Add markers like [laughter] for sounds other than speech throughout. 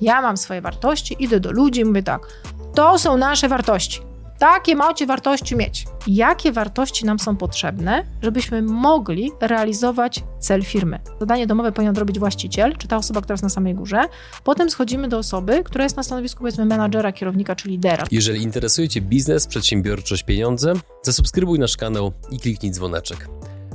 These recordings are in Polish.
Ja mam swoje wartości, idę do ludzi i mówię tak, to są nasze wartości. Takie macie wartości mieć. Jakie wartości nam są potrzebne, żebyśmy mogli realizować cel firmy? Zadanie domowe powinien robić właściciel, czy ta osoba, która jest na samej górze. Potem schodzimy do osoby, która jest na stanowisku, powiedzmy, menadżera, kierownika czy lidera. Jeżeli interesuje Cię biznes, przedsiębiorczość, pieniądze, zasubskrybuj nasz kanał i kliknij dzwoneczek.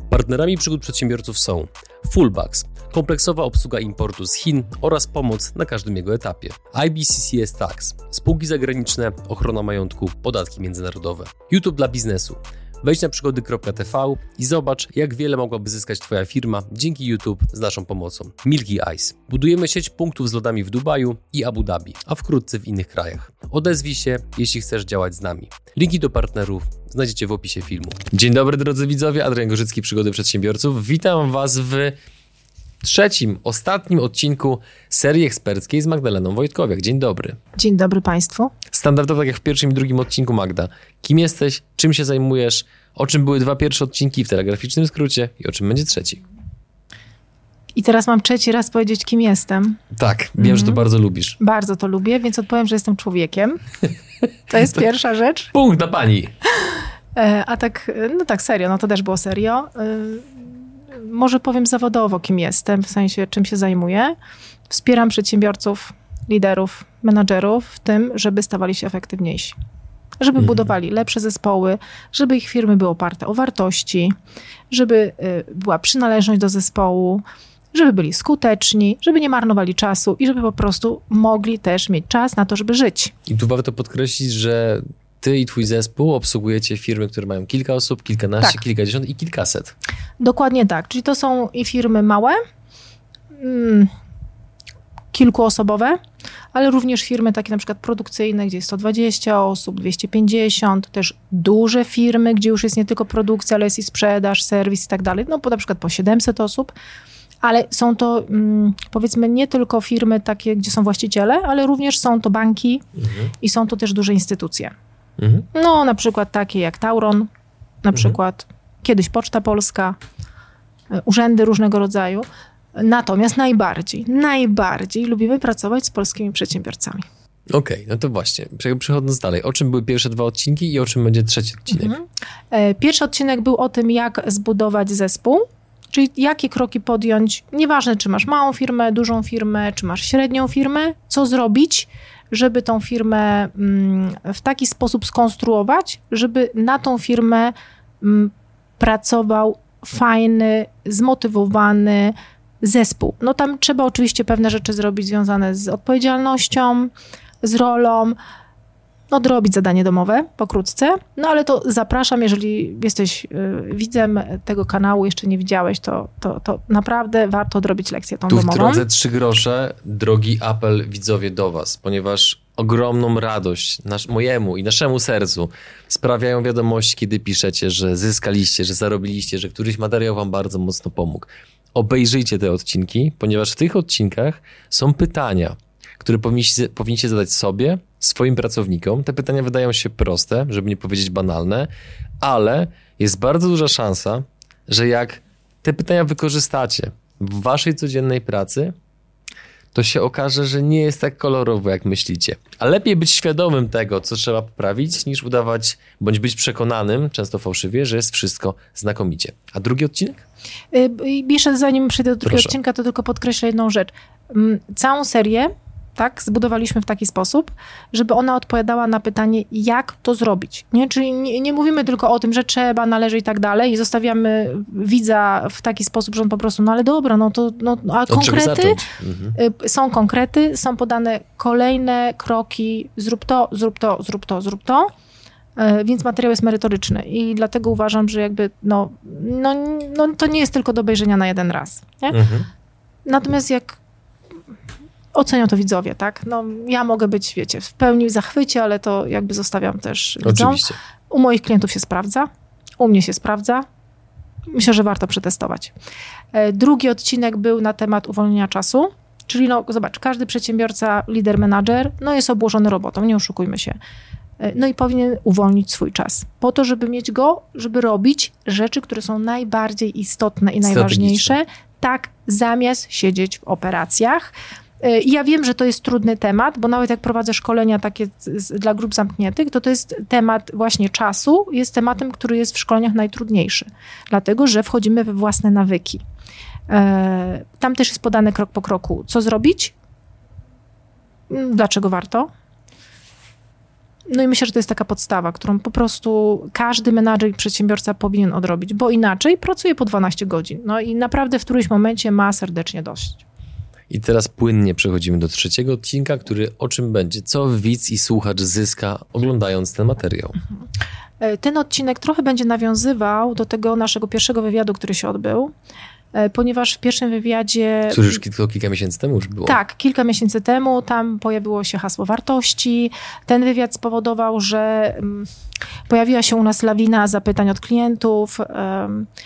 Partnerami przygód przedsiębiorców są Fullbacks, kompleksowa obsługa importu z Chin oraz pomoc na każdym jego etapie. IBCCS Tax, spółki zagraniczne, ochrona majątku, podatki międzynarodowe. YouTube dla biznesu. Wejdź na przygody.tv i zobacz, jak wiele mogłaby zyskać Twoja firma dzięki YouTube z naszą pomocą. Milky Ice. Budujemy sieć punktów z lodami w Dubaju i Abu Dhabi, a wkrótce w innych krajach. Odezwij się, jeśli chcesz działać z nami. Linki do partnerów znajdziecie w opisie filmu. Dzień dobry drodzy widzowie, Adrian Gorzycki, Przygody Przedsiębiorców. Witam Was w trzecim, ostatnim odcinku serii eksperckiej z Magdaleną Wojtkowiak. Dzień dobry. Dzień dobry Państwu. Standardowo tak jak w pierwszym i drugim odcinku Magda. Kim jesteś, czym się zajmujesz, o czym były dwa pierwsze odcinki w telegraficznym skrócie i o czym będzie trzeci. I teraz mam trzeci raz powiedzieć, kim jestem. Tak, wiem, mm -hmm. że to bardzo lubisz. Bardzo to lubię, więc odpowiem, że jestem człowiekiem. To jest [laughs] to pierwsza rzecz. Punkt na pani. E, a tak, no tak serio, no to też było serio. Może powiem zawodowo, kim jestem, w sensie czym się zajmuję. Wspieram przedsiębiorców, liderów, menadżerów w tym, żeby stawali się efektywniejsi. Żeby mhm. budowali lepsze zespoły, żeby ich firmy były oparte o wartości, żeby y, była przynależność do zespołu, żeby byli skuteczni, żeby nie marnowali czasu i żeby po prostu mogli też mieć czas na to, żeby żyć. I tu warto podkreślić, że ty i twój zespół obsługujecie firmy, które mają kilka osób, kilkanaście, tak. kilkadziesiąt i kilkaset. Dokładnie tak. Czyli to są i firmy małe, mm, kilkuosobowe, ale również firmy takie na przykład produkcyjne, gdzie jest 120 osób, 250, też duże firmy, gdzie już jest nie tylko produkcja, ale jest i sprzedaż, serwis i tak dalej, no po na przykład po 700 osób. Ale są to mm, powiedzmy nie tylko firmy takie, gdzie są właściciele, ale również są to banki mhm. i są to też duże instytucje. Mhm. No, na przykład takie jak Tauron, na mhm. przykład kiedyś Poczta Polska, e, urzędy różnego rodzaju. Natomiast najbardziej, najbardziej lubimy pracować z polskimi przedsiębiorcami. Okej, okay, no to właśnie, przechodząc dalej, o czym były pierwsze dwa odcinki i o czym będzie trzeci odcinek? Mhm. E, pierwszy odcinek był o tym, jak zbudować zespół, czyli jakie kroki podjąć, nieważne czy masz małą firmę, dużą firmę, czy masz średnią firmę, co zrobić, żeby tą firmę mm, w taki sposób skonstruować, żeby na tą firmę mm, pracował fajny, zmotywowany zespół. No tam trzeba oczywiście pewne rzeczy zrobić związane z odpowiedzialnością, z rolą, odrobić zadanie domowe pokrótce. No ale to zapraszam, jeżeli jesteś y, widzem tego kanału, jeszcze nie widziałeś, to, to, to naprawdę warto odrobić lekcję tą tu domową. Tu w drodze trzy grosze, drogi apel widzowie do was, ponieważ ogromną radość nasz, mojemu i naszemu sercu sprawiają wiadomości, kiedy piszecie, że zyskaliście, że zarobiliście, że któryś materiał wam bardzo mocno pomógł. Obejrzyjcie te odcinki, ponieważ w tych odcinkach są pytania, które powinniście, powinniście zadać sobie, swoim pracownikom. Te pytania wydają się proste, żeby nie powiedzieć banalne, ale jest bardzo duża szansa, że jak te pytania wykorzystacie w waszej codziennej pracy, to się okaże, że nie jest tak kolorowo, jak myślicie. A lepiej być świadomym tego, co trzeba poprawić, niż udawać, bądź być przekonanym, często fałszywie, że jest wszystko znakomicie. A drugi odcinek? Y, jeszcze zanim przejdę do drugiego Proszę. odcinka, to tylko podkreślę jedną rzecz. Mm, całą serię tak, zbudowaliśmy w taki sposób, żeby ona odpowiadała na pytanie, jak to zrobić. Nie? Czyli nie, nie, mówimy tylko o tym, że trzeba, należy i tak dalej i zostawiamy widza w taki sposób, że on po prostu, no ale dobra, no to, no, a konkrety, mhm. Y, są konkrety, są podane kolejne kroki, zrób to, zrób to, zrób to, zrób to, y, więc materiał jest merytoryczny i dlatego uważam, że jakby, no, no, no to nie jest tylko do obejrzenia na jeden raz. Mhm. Natomiast jak ocenią to widzowie, tak? No, ja mogę być, wiecie, w pełni w zachwycie, ale to jakby zostawiam też widzom. Oczywiście. U moich klientów się sprawdza, u mnie się sprawdza. Myślę, że warto przetestować. E, drugi odcinek był na temat uwolnienia czasu, czyli no, zobacz, każdy przedsiębiorca, lider, menadżer, no jest obłożony robotą, nie oszukujmy się. E, no i powinien uwolnić swój czas po to, żeby mieć go, żeby robić rzeczy, które są najbardziej istotne i najważniejsze, tak zamiast siedzieć w operacjach, I ja wiem, że to jest trudny temat, bo nawet jak prowadzę szkolenia takie dla grup zamkniętych, to to jest temat właśnie czasu, jest tematem, który jest w szkoleniach najtrudniejszy, dlatego że wchodzimy we własne nawyki. E, tam też jest podane krok po kroku, co zrobić, mm, dlaczego warto. No i myślę, że to jest taka podstawa, którą po prostu każdy menadżer i przedsiębiorca powinien odrobić, bo inaczej pracuje po 12 godzin. No i naprawdę w którymś momencie ma serdecznie dość. I teraz płynnie przechodzimy do trzeciego odcinka, który o czym będzie? Co widz i słuchacz zyska oglądając ten materiał? E, ten odcinek trochę będzie nawiązywał do tego naszego pierwszego wywiadu, który się odbył. E, ponieważ w pierwszym wywiadzie. Który już tylko kilka miesięcy temu już było. Tak, kilka miesięcy temu tam pojawiło się hasło wartości. Ten wywiad spowodował, że mm, pojawiła się u nas lawina zapytań od klientów.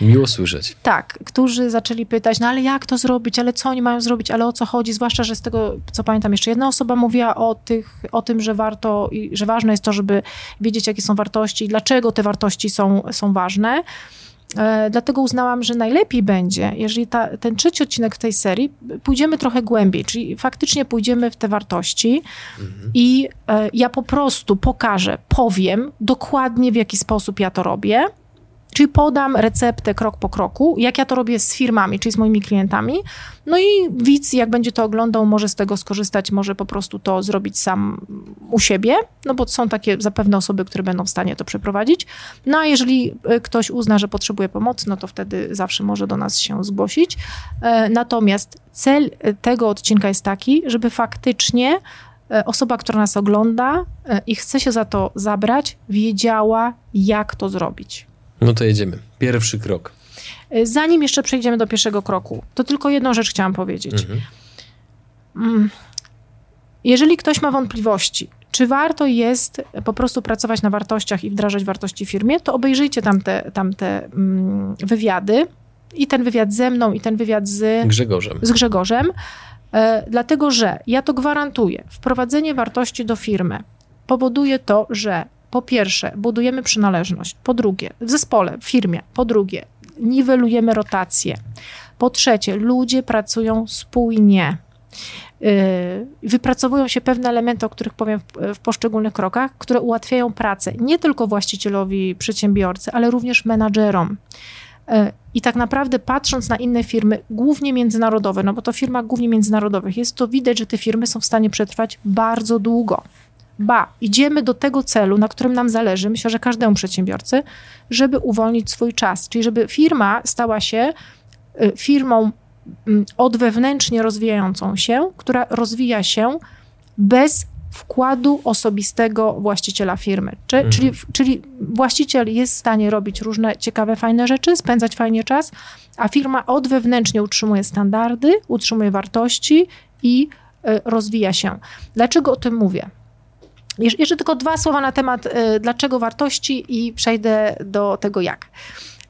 Miło słyszeć. Tak, którzy zaczęli pytać, no ale jak to zrobić, ale co oni mają zrobić, ale o co chodzi? Zwłaszcza, że z tego, co pamiętam, jeszcze jedna osoba mówiła o, tych, o tym, że warto i że ważne jest to, żeby wiedzieć, jakie są wartości i dlaczego te wartości są, są ważne. E, dlatego uznałam, że najlepiej będzie, jeżeli ta, ten trzeci odcinek w tej serii pójdziemy trochę głębiej, czyli faktycznie pójdziemy w te wartości mhm. i e, ja po prostu pokażę, powiem dokładnie w jaki sposób ja to robię Czyli podam receptę krok po kroku, jak ja to robię z firmami, czyli z moimi klientami. No i widz, jak będzie to oglądał, może z tego skorzystać, może po prostu to zrobić sam u siebie, no bo są takie zapewne osoby, które będą w stanie to przeprowadzić. No a jeżeli e, ktoś uzna, że potrzebuje pomocy, no to wtedy zawsze może do nas się zgłosić. E, natomiast cel e, tego odcinka jest taki, żeby faktycznie osoba, która nas ogląda i chce się za to zabrać, wiedziała, jak to zrobić. No to jedziemy. Pierwszy krok. Y, zanim jeszcze przejdziemy do pierwszego kroku, to tylko jedną rzecz chciałam powiedzieć. Mhm. Mm. Jeżeli ktoś ma wątpliwości, czy warto jest po prostu pracować na wartościach i wdrażać wartości w firmie, to obejrzyjcie tamte, tamte mm, wywiady. I ten wywiad ze mną, i ten wywiad z Grzegorzem. Z Grzegorzem e, dlatego, że ja to gwarantuję. Wprowadzenie wartości do firmy powoduje to, że po pierwsze, budujemy przynależność. Po drugie, w zespole, w firmie. Po drugie, niwelujemy rotację. Po trzecie, ludzie pracują spójnie. Y, wypracowują się pewne elementy, o których powiem w, poszczególnych krokach, które ułatwiają pracę nie tylko właścicielowi, przedsiębiorcy, ale również menadżerom. Y, I tak naprawdę patrząc na inne firmy, głównie międzynarodowe, no bo to firma głównie międzynarodowych, jest to widać, że te firmy są w stanie przetrwać bardzo długo. Ba, idziemy do tego celu, na którym nam zależy, myślę, że każdemu przedsiębiorcy, żeby uwolnić swój czas, czyli żeby firma stała się y, firmą mm, odwewnętrznie rozwijającą się, która rozwija się bez wkładu osobistego właściciela firmy. Czy, mhm. czyli, czyli właściciel jest w stanie robić różne ciekawe, fajne rzeczy, spędzać fajnie czas, a firma odwewnętrznie utrzymuje standardy, utrzymuje wartości i y, rozwija się. Dlaczego o tym mówię? Jeszcze tylko dwa słowa na temat, e, dlaczego wartości i przejdę do tego jak.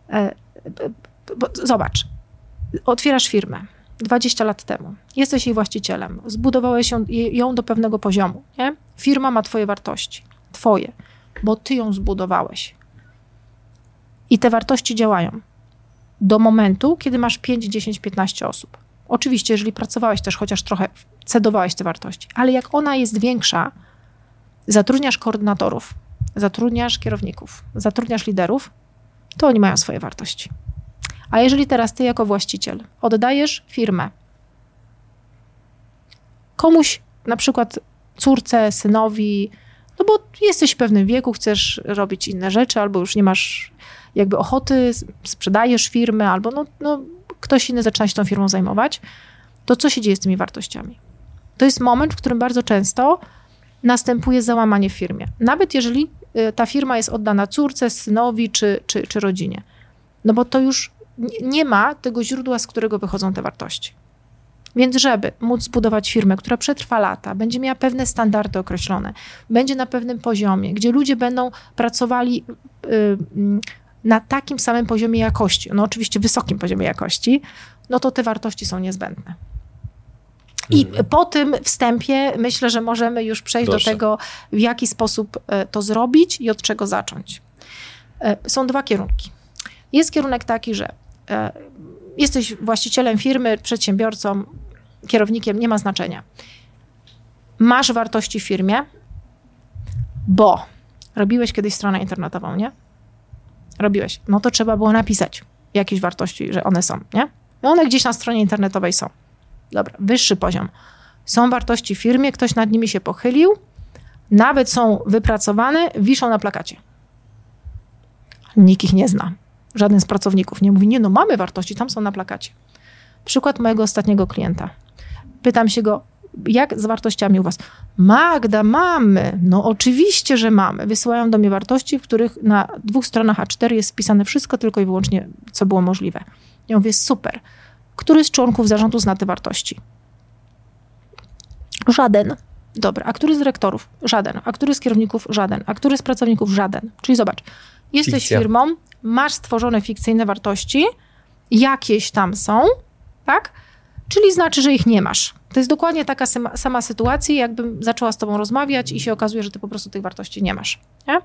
E, zobacz, otwierasz firmę 20 lat temu, jesteś jej właścicielem, zbudowałeś ją, ją do pewnego poziomu. Nie? Firma ma twoje wartości, twoje, bo ty ją zbudowałeś. I te wartości działają do momentu, kiedy masz 5, 10, 15 osób. Oczywiście, jeżeli pracowałeś też chociaż trochę, cedowałeś te wartości, ale jak ona jest większa, zatrudniasz koordynatorów, zatrudniasz kierowników, zatrudniasz liderów, to oni mają swoje wartości. A jeżeli teraz ty jako właściciel oddajesz firmę komuś, na przykład córce, synowi, no bo jesteś w pewnym wieku, chcesz robić inne rzeczy, albo już nie masz jakby ochoty, sprzedajesz firmę, albo no, no ktoś inny zaczyna się tą firmą zajmować, to co się dzieje z tymi wartościami? To jest moment, w którym bardzo często następuje załamanie w firmie. Nawet jeżeli y, ta firma jest oddana córce, synowi czy, czy, czy rodzinie. No bo to już nie ma tego źródła, z którego wychodzą te wartości. Więc żeby móc zbudować firmę, która przetrwa lata, będzie miała pewne standardy określone, będzie na pewnym poziomie, gdzie ludzie będą pracowali y, na takim samym poziomie jakości, no oczywiście wysokim poziomie jakości, no to te wartości są niezbędne. I mhm. po tym wstępie myślę, że możemy już przejść Proszę. do tego, w jaki sposób e, to zrobić i od czego zacząć. E, są dwa kierunki. Jest kierunek taki, że e, jesteś właścicielem firmy, przedsiębiorcą, kierownikiem, nie ma znaczenia. Masz wartości w firmie, bo robiłeś kiedyś stronę internetową, nie? Robiłeś. No to trzeba było napisać jakieś wartości, że one są, nie? I one gdzieś na stronie internetowej są. Dobra, wyższy poziom. Są wartości w firmie, ktoś nad nimi się pochylił, nawet są wypracowane, wiszą na plakacie. Nikt ich nie zna. Żaden z pracowników nie mówi, nie no, mamy wartości, tam są na plakacie. Przykład mojego ostatniego klienta. Pytam się go, jak z wartościami u was? Magda, mamy. No oczywiście, że mamy. Wysyłają do mnie wartości, w których na dwóch stronach A4 jest spisane wszystko tylko i wyłącznie, co było możliwe. Ja mówię, super. Który z członków zarządu zna te wartości? Żaden. Dobra, a który z dyrektorów? Żaden. A który z kierowników? Żaden. A który z pracowników? Żaden. Czyli zobacz, jesteś Fikcja. firmą, masz stworzone fikcyjne wartości, jakieś tam są, tak? Czyli znaczy, że ich nie masz. To jest dokładnie taka sama, sama sytuacja, jakbym zaczęła z tobą rozmawiać i się okazuje, że ty po prostu tych wartości nie masz. Nie?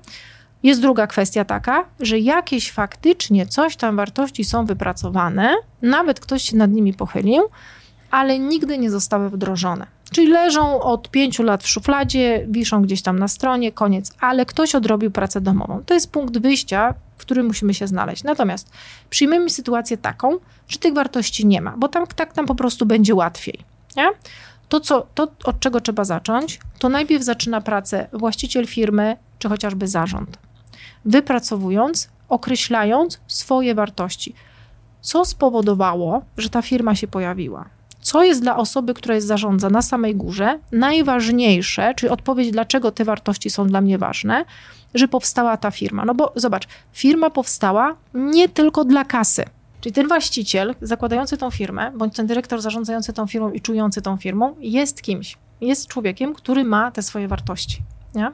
Jest druga kwestia taka, że jakieś faktycznie coś tam wartości są wypracowane, nawet ktoś się nad nimi pochylił, ale nigdy nie zostały wdrożone. Czyli leżą od pięciu lat w szufladzie, wiszą gdzieś tam na stronie, koniec, ale ktoś odrobił pracę domową. To jest punkt wyjścia, w którym musimy się znaleźć. Natomiast przyjmijmy sytuację taką, że tych wartości nie ma, bo tam tak tam po prostu będzie łatwiej. Nie? To, co, to, od czego trzeba zacząć, to najpierw zaczyna pracę właściciel firmy, czy chociażby zarząd, wypracowując, określając swoje wartości. Co spowodowało, że ta firma się pojawiła? co jest dla osoby, która jest zarządza na samej górze, najważniejsze, czyli odpowiedź, dlaczego te wartości są dla mnie ważne, że powstała ta firma. No bo zobacz, firma powstała nie tylko dla kasy. Czyli ten właściciel zakładający tą firmę, bądź ten dyrektor zarządzający tą firmą i czujący tą firmą, jest kimś. Jest człowiekiem, który ma te swoje wartości. Nie?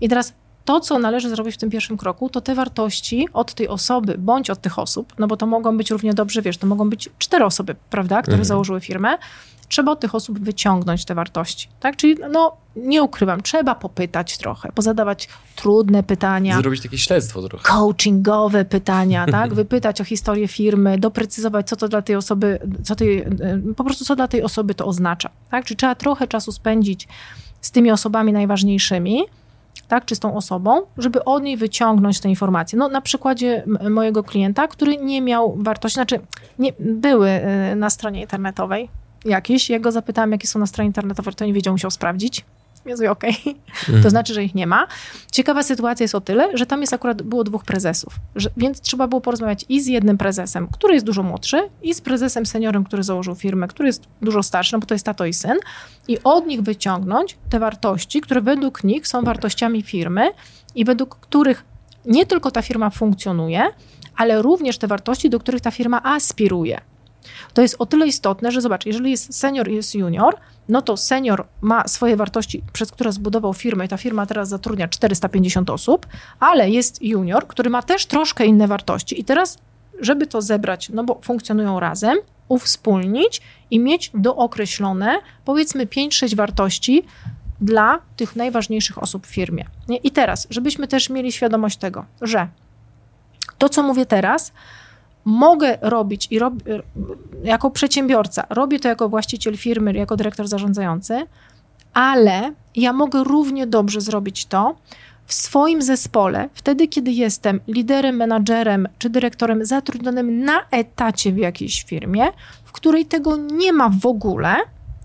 I teraz to, co należy zrobić w tym pierwszym kroku, to te wartości od tej osoby bądź od tych osób, no bo to mogą być równie dobrze, wiesz, to mogą być cztery osoby, prawda, które mhm. założyły firmę, trzeba od tych osób wyciągnąć te wartości, tak? Czyli no, nie ukrywam, trzeba popytać trochę, pozadawać trudne pytania. Zrobić takie śledztwo trochę. Coachingowe pytania, [laughs] tak? Wypytać o historię firmy, doprecyzować, co to dla tej osoby, co tej, po prostu co dla tej osoby to oznacza, tak? Czyli trzeba trochę czasu spędzić z tymi osobami najważniejszymi, tak, czy z tą osobą, żeby od niej wyciągnąć te informacje. No, na przykładzie mojego klienta, który nie miał wartości, znaczy nie, były y, na stronie internetowej jakieś, ja go zapytałam, jakie są na stronie internetowej, to nie wiedział, musiał sprawdzić. Mówię, okej, okay. mhm. to znaczy, że ich nie ma. Ciekawa sytuacja jest o tyle, że tam jest akurat było dwóch prezesów, że, więc trzeba było porozmawiać i z jednym prezesem, który jest dużo młodszy, i z prezesem seniorem, który założył firmę, który jest dużo starszy, no bo to jest tato i syn, i od nich wyciągnąć te wartości, które według nich są wartościami firmy i według których nie tylko ta firma funkcjonuje, ale również te wartości, do których ta firma aspiruje. To jest o tyle istotne, że zobacz, jeżeli jest senior i jest junior, no to senior ma swoje wartości, przez które zbudował firmę i ta firma teraz zatrudnia 450 osób, ale jest junior, który ma też troszkę inne wartości i teraz, żeby to zebrać, no bo funkcjonują razem, uwspólnić i mieć dookreślone powiedzmy 5-6 wartości dla tych najważniejszych osób w firmie. I teraz, żebyśmy też mieli świadomość tego, że to, co mówię teraz, mogę robić i rob, jako przedsiębiorca, robię to jako właściciel firmy, jako dyrektor zarządzający, ale ja mogę równie dobrze zrobić to w swoim zespole, wtedy, kiedy jestem liderem, menadżerem czy dyrektorem zatrudnionym na etacie w jakiejś firmie, w której tego nie ma w ogóle,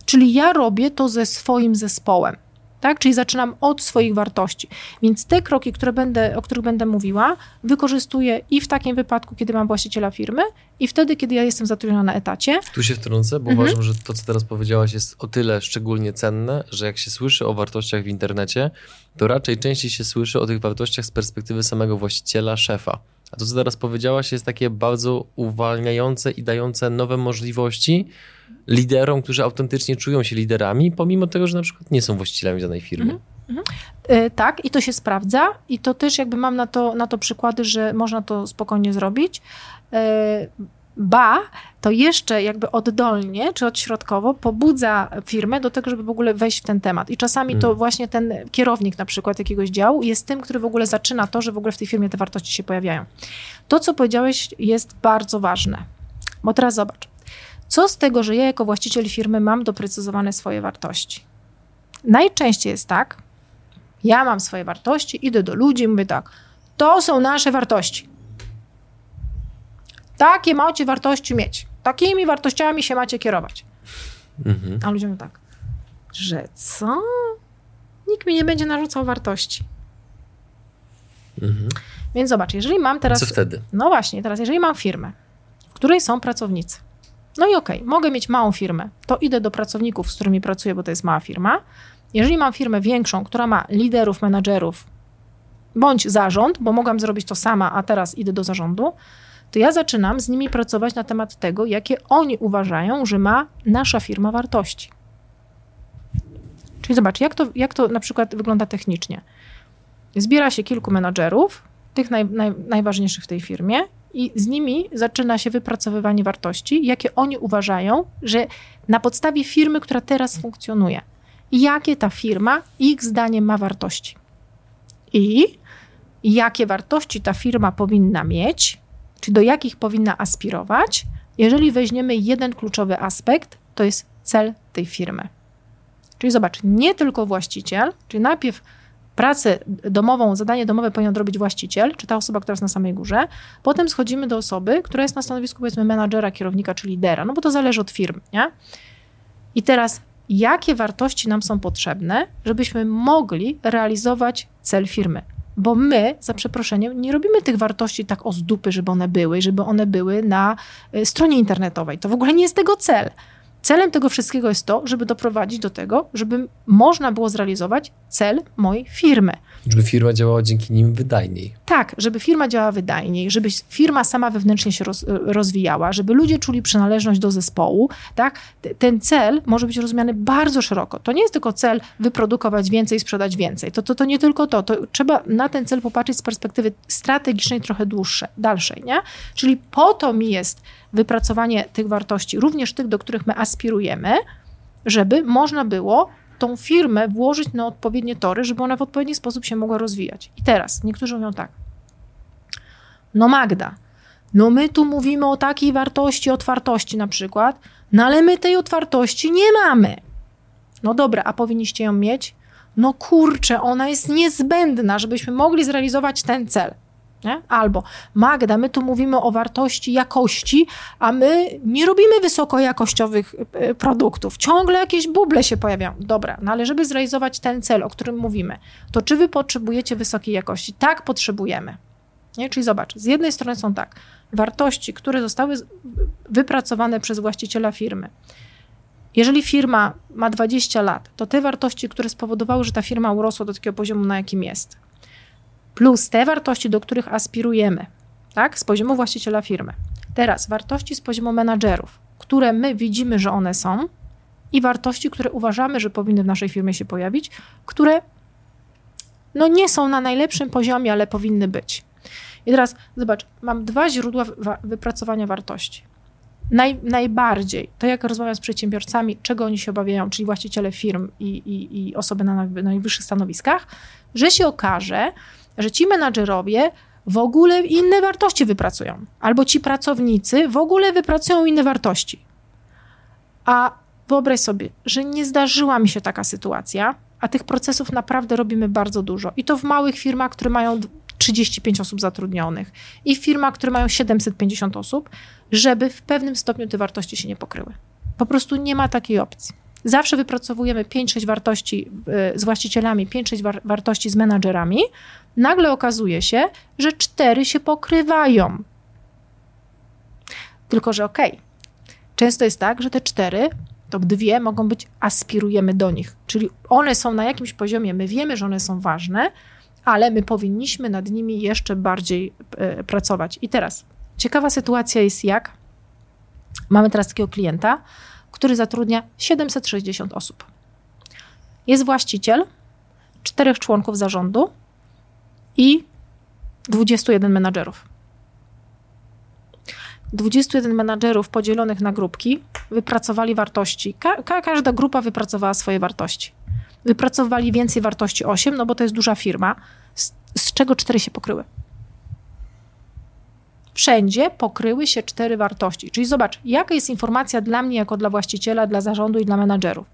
czyli ja robię to ze swoim zespołem tak? Czyli zaczynam od swoich wartości. Więc te kroki, które będę, o których będę mówiła, wykorzystuję i w takim wypadku, kiedy mam właściciela firmy, i wtedy, kiedy ja jestem zatrudniona na etacie. Tu się wtrącę, bo mhm. uważam, że to, co teraz powiedziałaś, jest o tyle szczególnie cenne, że jak się słyszy o wartościach w internecie, to raczej częściej się słyszy o tych wartościach z perspektywy samego właściciela, szefa. A to, co teraz powiedziałaś, jest takie bardzo uwalniające i dające nowe możliwości liderom, którzy autentycznie czują się liderami, pomimo tego, że na przykład nie są właścicielami danej firmy. Mhm. Mhm. E, tak, i to się sprawdza, i to też jakby mam na to, na to przykłady, że można to spokojnie zrobić. E, ba, to jeszcze jakby oddolnie czy odśrodkowo pobudza firmę do tego, żeby w ogóle wejść w ten temat. I czasami to mhm. właśnie ten kierownik na przykład jakiegoś działu jest tym, który w ogóle zaczyna to, że w ogóle w tej firmie te wartości się pojawiają. To, co powiedziałeś, jest bardzo ważne. Bo teraz zobacz Co z tego, że ja jako właściciel firmy mam doprecyzowane swoje wartości? Najczęściej jest tak, ja mam swoje wartości, idę do ludzi i mówię tak, to są nasze wartości. Takie macie wartości mieć. Takimi wartościami się macie kierować. Mhm. A ludzie mówią tak, że co? Nikt mi nie będzie narzucał wartości. Mhm. Więc zobacz, jeżeli mam teraz. Co wtedy? No właśnie, teraz, jeżeli mam firmę, w której są pracownicy. No i okej, okay, mogę mieć małą firmę, to idę do pracowników, z którymi pracuję, bo to jest mała firma. Jeżeli mam firmę większą, która ma liderów, menadżerów, bądź zarząd, bo mogłam zrobić to sama, a teraz idę do zarządu, to ja zaczynam z nimi pracować na temat tego, jakie oni uważają, że ma nasza firma wartości. Czyli zobacz, jak to, jak to na przykład wygląda technicznie. Zbiera się kilku menadżerów, tych naj, naj, najważniejszych w tej firmie, i z nimi zaczyna się wypracowywanie wartości, jakie oni uważają, że na podstawie firmy, która teraz funkcjonuje, jakie ta firma ich zdaniem ma wartości. I jakie wartości ta firma powinna mieć, czy do jakich powinna aspirować, jeżeli weźmiemy jeden kluczowy aspekt, to jest cel tej firmy. Czyli zobacz, nie tylko właściciel, czyli najpierw pracę domową, zadanie domowe powinien robić właściciel, czy ta osoba, która jest na samej górze. Potem schodzimy do osoby, która jest na stanowisku powiedzmy menadżera, kierownika czy lidera, no bo to zależy od firmy, nie? I teraz jakie wartości nam są potrzebne, żebyśmy mogli realizować cel firmy. Bo my, za przeproszeniem, nie robimy tych wartości tak o z dupy, żeby one były, żeby one były na y, stronie internetowej. To w ogóle nie jest tego cel. Celem tego wszystkiego jest to, żeby doprowadzić do tego, żeby można było zrealizować cel mojej firmy. Żeby firma działała dzięki nim wydajniej. Tak, żeby firma działała wydajniej, żeby firma sama wewnętrznie się roz, rozwijała, żeby ludzie czuli przynależność do zespołu. Tak? Ten cel może być rozumiany bardzo szeroko. To nie jest tylko cel wyprodukować więcej, sprzedać więcej. To, to, to nie tylko to. to. Trzeba na ten cel popatrzeć z perspektywy strategicznej, trochę dłuższej, dalszej. Nie? Czyli po to mi jest wypracowanie tych wartości, również tych, do których my aspirujemy, żeby można było tą firmę włożyć na odpowiednie tory, żeby ona w odpowiedni sposób się mogła rozwijać. I teraz niektórzy mówią tak. No Magda, no my tu mówimy o takiej wartości, otwartości na przykład, no ale my tej otwartości nie mamy. No dobra, a powinniście ją mieć? No kurczę, ona jest niezbędna, żebyśmy mogli zrealizować ten cel. Nie? Albo Magda, my tu mówimy o wartości jakości, a my nie robimy wysokojakościowych e, produktów. Ciągle jakieś buble się pojawiają. Dobra, no ale żeby zrealizować ten cel, o którym mówimy, to czy wy potrzebujecie wysokiej jakości? Tak, potrzebujemy. Nie? Czyli zobacz, z jednej strony są tak, wartości, które zostały wypracowane przez właściciela firmy. Jeżeli firma ma 20 lat, to te wartości, które spowodowały, że ta firma urosła do takiego poziomu, na jakim jest, plus te wartości, do których aspirujemy, tak, z poziomu właściciela firmy. Teraz wartości z poziomu menadżerów, które my widzimy, że one są, i wartości, które uważamy, że powinny w naszej firmie się pojawić, które no nie są na najlepszym poziomie, ale powinny być. I teraz zobacz, mam dwa źródła wypracowania wartości. Naj, najbardziej to, jak rozmawiam z przedsiębiorcami, czego oni się obawiają, czyli właściciele firm i, i, i osoby na najwyższych stanowiskach, że się okaże, że ci menadżerowie w ogóle inne wartości wypracują, albo ci pracownicy w ogóle wypracują inne wartości. A wyobraź sobie, że nie zdarzyła mi się taka sytuacja, a tych procesów naprawdę robimy bardzo dużo. I to w małych firmach, które mają 35 osób zatrudnionych, i w firmach, które mają 750 osób, żeby w pewnym stopniu te wartości się nie pokryły. Po prostu nie ma takiej opcji. Zawsze wypracowujemy 5-6 wartości e, z właścicielami, 5-6 war wartości z menadżerami. Nagle okazuje się, że cztery się pokrywają. Tylko, że okej, okay, często jest tak, że te cztery to dwie mogą być, aspirujemy do nich. Czyli one są na jakimś poziomie, my wiemy, że one są ważne, ale my powinniśmy nad nimi jeszcze bardziej e, pracować. I teraz ciekawa sytuacja jest jak mamy teraz takiego klienta, który zatrudnia 760 osób. Jest właściciel, czterech członków zarządu i 21 menadżerów. 21 menadżerów podzielonych na grupki wypracowali wartości. Ka ka każda grupa wypracowała swoje wartości. Wypracowali więcej wartości 8, no bo to jest duża firma, z, z czego 4 się pokryły. wszędzie pokryły się cztery wartości. Czyli zobacz, jaka jest informacja dla mnie jako dla właściciela, dla zarządu i dla menadżerów.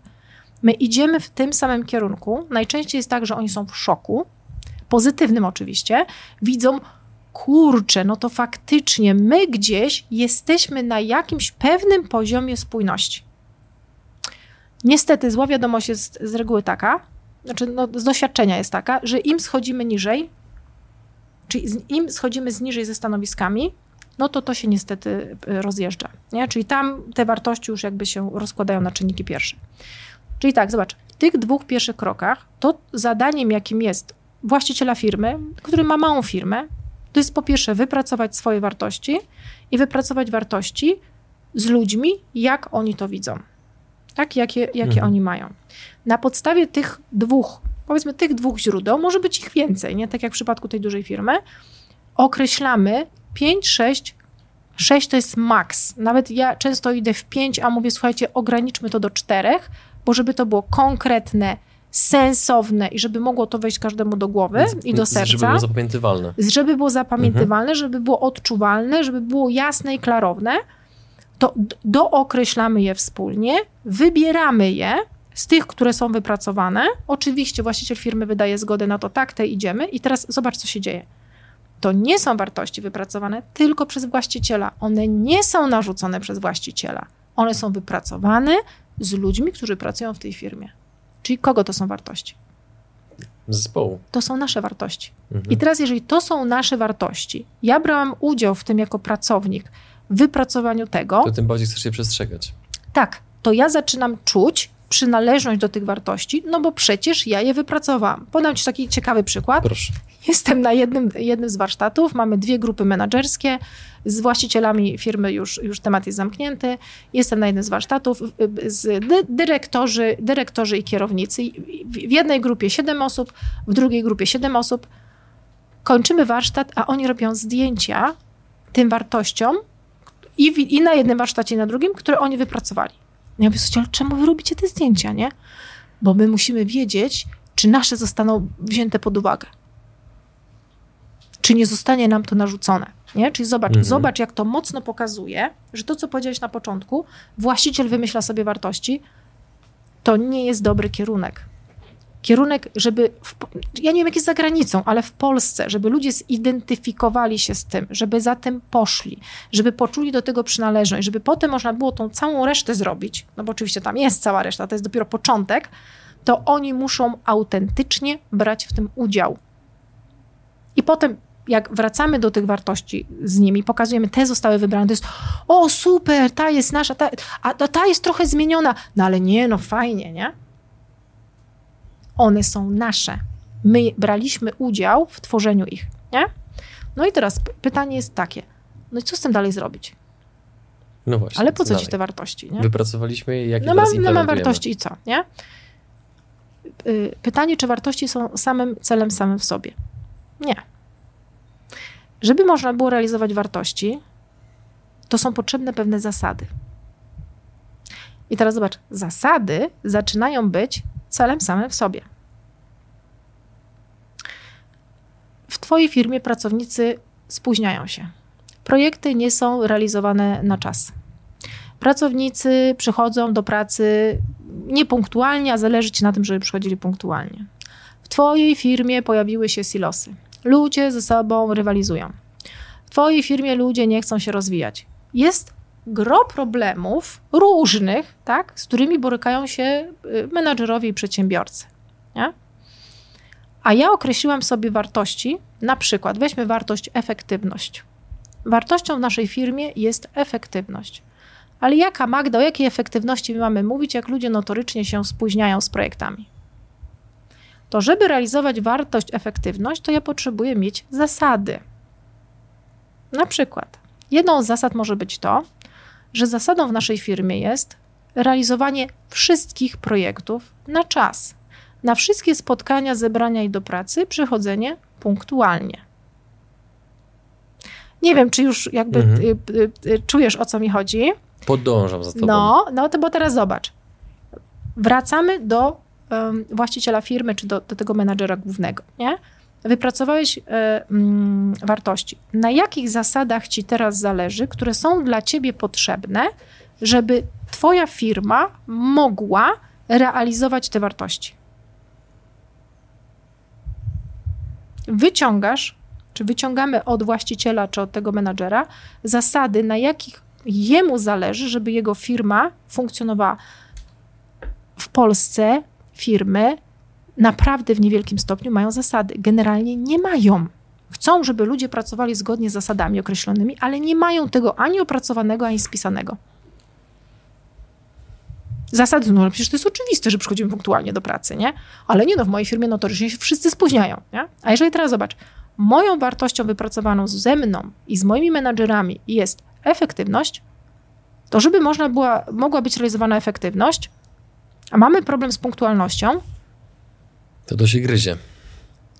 My idziemy w tym samym kierunku. Najczęściej jest tak, że oni są w szoku, pozytywnym oczywiście, widzą, kurczę, no to faktycznie my gdzieś jesteśmy na jakimś pewnym poziomie spójności. Niestety zła wiadomość jest z reguły taka, znaczy no, z doświadczenia jest taka, że im schodzimy niżej, czyli im schodzimy z niżej ze stanowiskami, no to to się niestety y, rozjeżdża. Nie? Czyli tam te wartości już jakby się rozkładają na czynniki pierwsze. Czyli tak, zobacz, w tych dwóch pierwszych krokach to zadaniem, jakim jest właściciela firmy, który ma małą firmę, to jest po pierwsze wypracować swoje wartości i wypracować wartości z ludźmi, jak oni to widzą. Tak, jakie, jakie mhm. oni mają. Na podstawie tych dwóch, powiedzmy tych dwóch źródeł, może być ich więcej, nie? Tak jak w przypadku tej dużej firmy, określamy 5, 6, 6 to jest maks. Nawet ja często idę w 5, a mówię, słuchajcie, ograniczmy to do 4, bo żeby to było konkretne, sensowne i żeby mogło to wejść każdemu do głowy i do serca. Żeby było zapamiętywalne. Żeby było zapamiętywalne, mhm. żeby było odczuwalne, żeby było jasne i klarowne, to dookreślamy je wspólnie, wybieramy je z tych, które są wypracowane. Oczywiście właściciel firmy wydaje zgodę na to, tak, te idziemy i teraz zobacz, co się dzieje. To nie są wartości wypracowane tylko przez właściciela. One nie są narzucone przez właściciela. One są wypracowane z ludźmi, którzy pracują w tej firmie. Czyli kogo to są wartości? Zespołu. To są nasze wartości. Mhm. I teraz, jeżeli to są nasze wartości, ja brałam udział w tym jako pracownik, w wypracowaniu tego. To tym bardziej chcesz się przestrzegać. Tak, to ja zaczynam czuć przynależność do tych wartości, no bo przecież ja je wypracowałam. Podam Ci taki ciekawy przykład. Proszę. Jestem na jednym, jednym z warsztatów, mamy dwie grupy menedżerskie, z właścicielami firmy już, już temat jest zamknięty. Jestem na jednym z warsztatów, z dyrektorzy, dyrektorzy i kierownicy. W jednej grupie 7 osób, w drugiej grupie 7 osób. Kończymy warsztat, a oni robią zdjęcia tym wartościom i, w, i na jednym warsztacie, i na drugim, które oni wypracowali. Ja mówię, ale czemu wy robicie te zdjęcia, nie? Bo my musimy wiedzieć, czy nasze zostaną wzięte pod uwagę czy nie zostanie nam to narzucone. Nie? Czyli zobacz, mhm. zobacz, jak to mocno pokazuje, że to, co powiedziałeś na początku, właściciel wymyśla sobie wartości, to nie jest dobry kierunek. Kierunek, żeby, w, ja nie wiem, jak jest za granicą, ale w Polsce, żeby ludzie zidentyfikowali się z tym, żeby za tym poszli, żeby poczuli do tego przynależność, żeby potem można było tą całą resztę zrobić, no bo oczywiście tam jest cała reszta, to jest dopiero początek, to oni muszą autentycznie brać w tym udział. I potem jak wracamy do tych wartości z nimi, pokazujemy, te zostały wybrane, to jest o super, ta jest nasza, ta, a ta jest trochę zmieniona, no ale nie, no fajnie, nie? One są nasze. My braliśmy udział w tworzeniu ich, nie? No i teraz pytanie jest takie, no i co z tym dalej zrobić? No właśnie. Ale po co dalej? ci te wartości, nie? Wypracowaliśmy je, jakie no mam, no mam wartości i co, nie? Y, pytanie, czy wartości są samym celem samym w sobie? Nie. Żeby można było realizować wartości, to są potrzebne pewne zasady. I teraz zobacz, zasady zaczynają być celem samym w sobie. W Twojej firmie pracownicy spóźniają się. Projekty nie są realizowane na czas. Pracownicy przychodzą do pracy niepunktualnie, a zależy Ci na tym, żeby przychodzili punktualnie. W Twojej firmie pojawiły się silosy. Ludzie ze sobą rywalizują. W Twojej firmie ludzie nie chcą się rozwijać. Jest gro problemów różnych, tak, z którymi borykają się y, menadżerowie i przedsiębiorcy. Nie? A ja określiłam sobie wartości, na przykład weźmy wartość efektywność. Wartością w naszej firmie jest efektywność. Ale jaka Magda, o jakiej efektywności my mamy mówić, jak ludzie notorycznie się spóźniają z projektami? to żeby realizować wartość, efektywność, to ja potrzebuję mieć zasady. Na przykład, jedną z zasad może być to, że zasadą w naszej firmie jest realizowanie wszystkich projektów na czas. Na wszystkie spotkania, zebrania i do pracy przychodzenie punktualnie. Nie wiem, czy już jakby mhm. y, y, y, czujesz o co mi chodzi. Podążam za tobą. No, no to bo teraz zobacz. Wracamy do właściciela firmy, czy do, do tego menadżera głównego, nie? Wypracowałeś y, y, wartości. Na jakich zasadach ci teraz zależy, które są dla ciebie potrzebne, żeby twoja firma mogła realizować te wartości? Wyciągasz, czy wyciągamy od właściciela, czy od tego menadżera zasady, na jakich jemu zależy, żeby jego firma funkcjonowała w Polsce. Firmy naprawdę w niewielkim stopniu mają zasady. Generalnie nie mają. Chcą, żeby ludzie pracowali zgodnie z zasadami określonymi, ale nie mają tego ani opracowanego, ani spisanego. Zasady, no przecież to jest oczywiste, że przychodzimy punktualnie do pracy, nie? Ale nie no, w mojej firmie notorycznie się wszyscy spóźniają, nie? A jeżeli teraz zobacz, moją wartością wypracowaną ze mną i z moimi menadżerami jest efektywność, to żeby można była, mogła być realizowana efektywność, a mamy problem z punktualnością, to to się gryzie.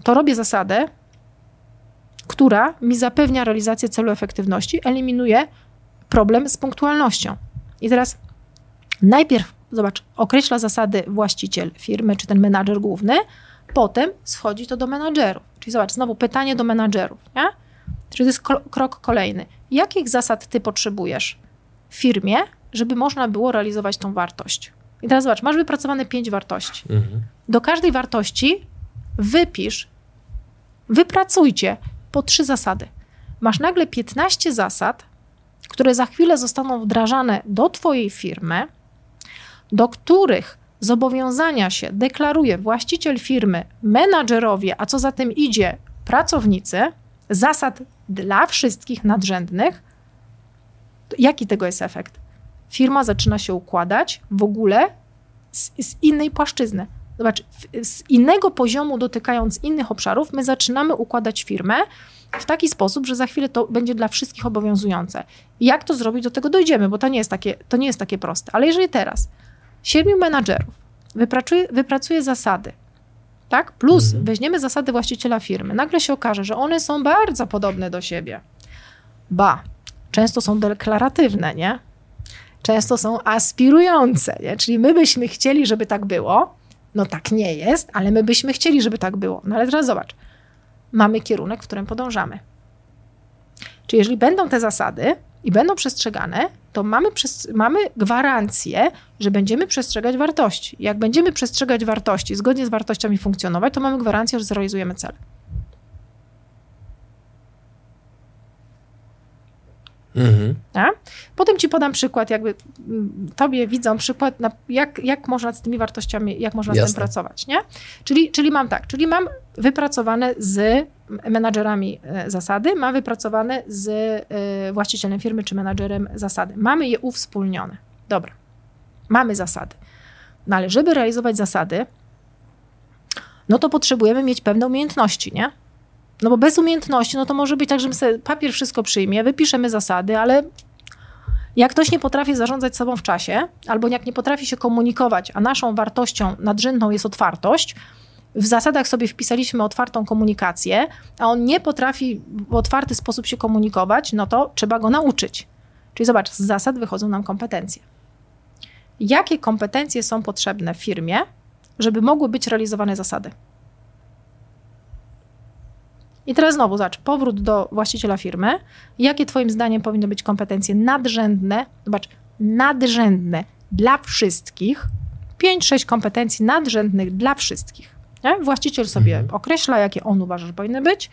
To robię zasadę, która mi zapewnia realizację celu efektywności, eliminuje problem z punktualnością. I teraz najpierw, zobacz, określa zasady właściciel firmy czy ten menadżer główny, potem schodzi to do menadżerów. Czyli zobacz, znowu pytanie do menadżerów, nie? Czyli to jest krok kolejny. Jakich zasad ty potrzebujesz w firmie, żeby można było realizować tą wartość? I teraz zobacz, masz wypracowane pięć wartości. Mhm. Do każdej wartości wypisz, wypracujcie po trzy zasady. Masz nagle 15 zasad, które za chwilę zostaną wdrażane do Twojej firmy, do których zobowiązania się deklaruje właściciel firmy, menadżerowie, a co za tym idzie, pracownicy, zasad dla wszystkich nadrzędnych. Jaki tego jest efekt? Firma zaczyna się układać w ogóle z, z innej płaszczyzny. Zobacz, z innego poziomu dotykając innych obszarów, my zaczynamy układać firmę w taki sposób, że za chwilę to będzie dla wszystkich obowiązujące. jak to zrobić, do tego dojdziemy, bo to nie jest takie, to nie jest takie proste. Ale jeżeli teraz siedmiu menadżerów wypracuje, wypracuje zasady, tak? Plus mhm. weźmiemy zasady właściciela firmy, nagle się okaże, że one są bardzo podobne do siebie. Ba, często są deklaratywne, nie? Często są aspirujące, nie? Czyli my byśmy chcieli, żeby tak było, no tak nie jest, ale my byśmy chcieli, żeby tak było. No ale teraz zobacz, mamy kierunek, w którym podążamy. Czyli jeżeli będą te zasady i będą przestrzegane, to mamy, mamy gwarancję, że będziemy przestrzegać wartości. Jak będziemy przestrzegać wartości, zgodnie z wartościami funkcjonować, to mamy gwarancję, że zrealizujemy cel. Mhm. Potem ci podam przykład, jakby mm, tobie widzą przykład, na jak, jak można z tymi wartościami, jak można Jasne. z tym pracować, nie? Czyli, czyli mam tak, czyli mam wypracowane z menadżerami e, zasady, mam wypracowane z e, właścicielem firmy czy menadżerem zasady. Mamy je uwspólnione. Dobra, mamy zasady. No ale żeby realizować zasady, no to potrzebujemy mieć pewne umiejętności, nie? No bo bez umiejętności, no to może być tak, że my papier wszystko przyjmie, wypiszemy zasady, ale jak ktoś nie potrafi zarządzać sobą w czasie, albo jak nie potrafi się komunikować, a naszą wartością nadrzędną jest otwartość, w zasadach sobie wpisaliśmy otwartą komunikację, a on nie potrafi w otwarty sposób się komunikować, no to trzeba go nauczyć. Czyli zobacz, z zasad wychodzą nam kompetencje. Jakie kompetencje są potrzebne w firmie, żeby mogły być realizowane zasady? I teraz znowu zobacz, powrót do właściciela firmy. Jakie Twoim zdaniem powinny być kompetencje nadrzędne? Zobacz, nadrzędne dla wszystkich. 5-6 kompetencji nadrzędnych dla wszystkich. Nie? Właściciel sobie mhm. określa, jakie on uważa, że powinny być.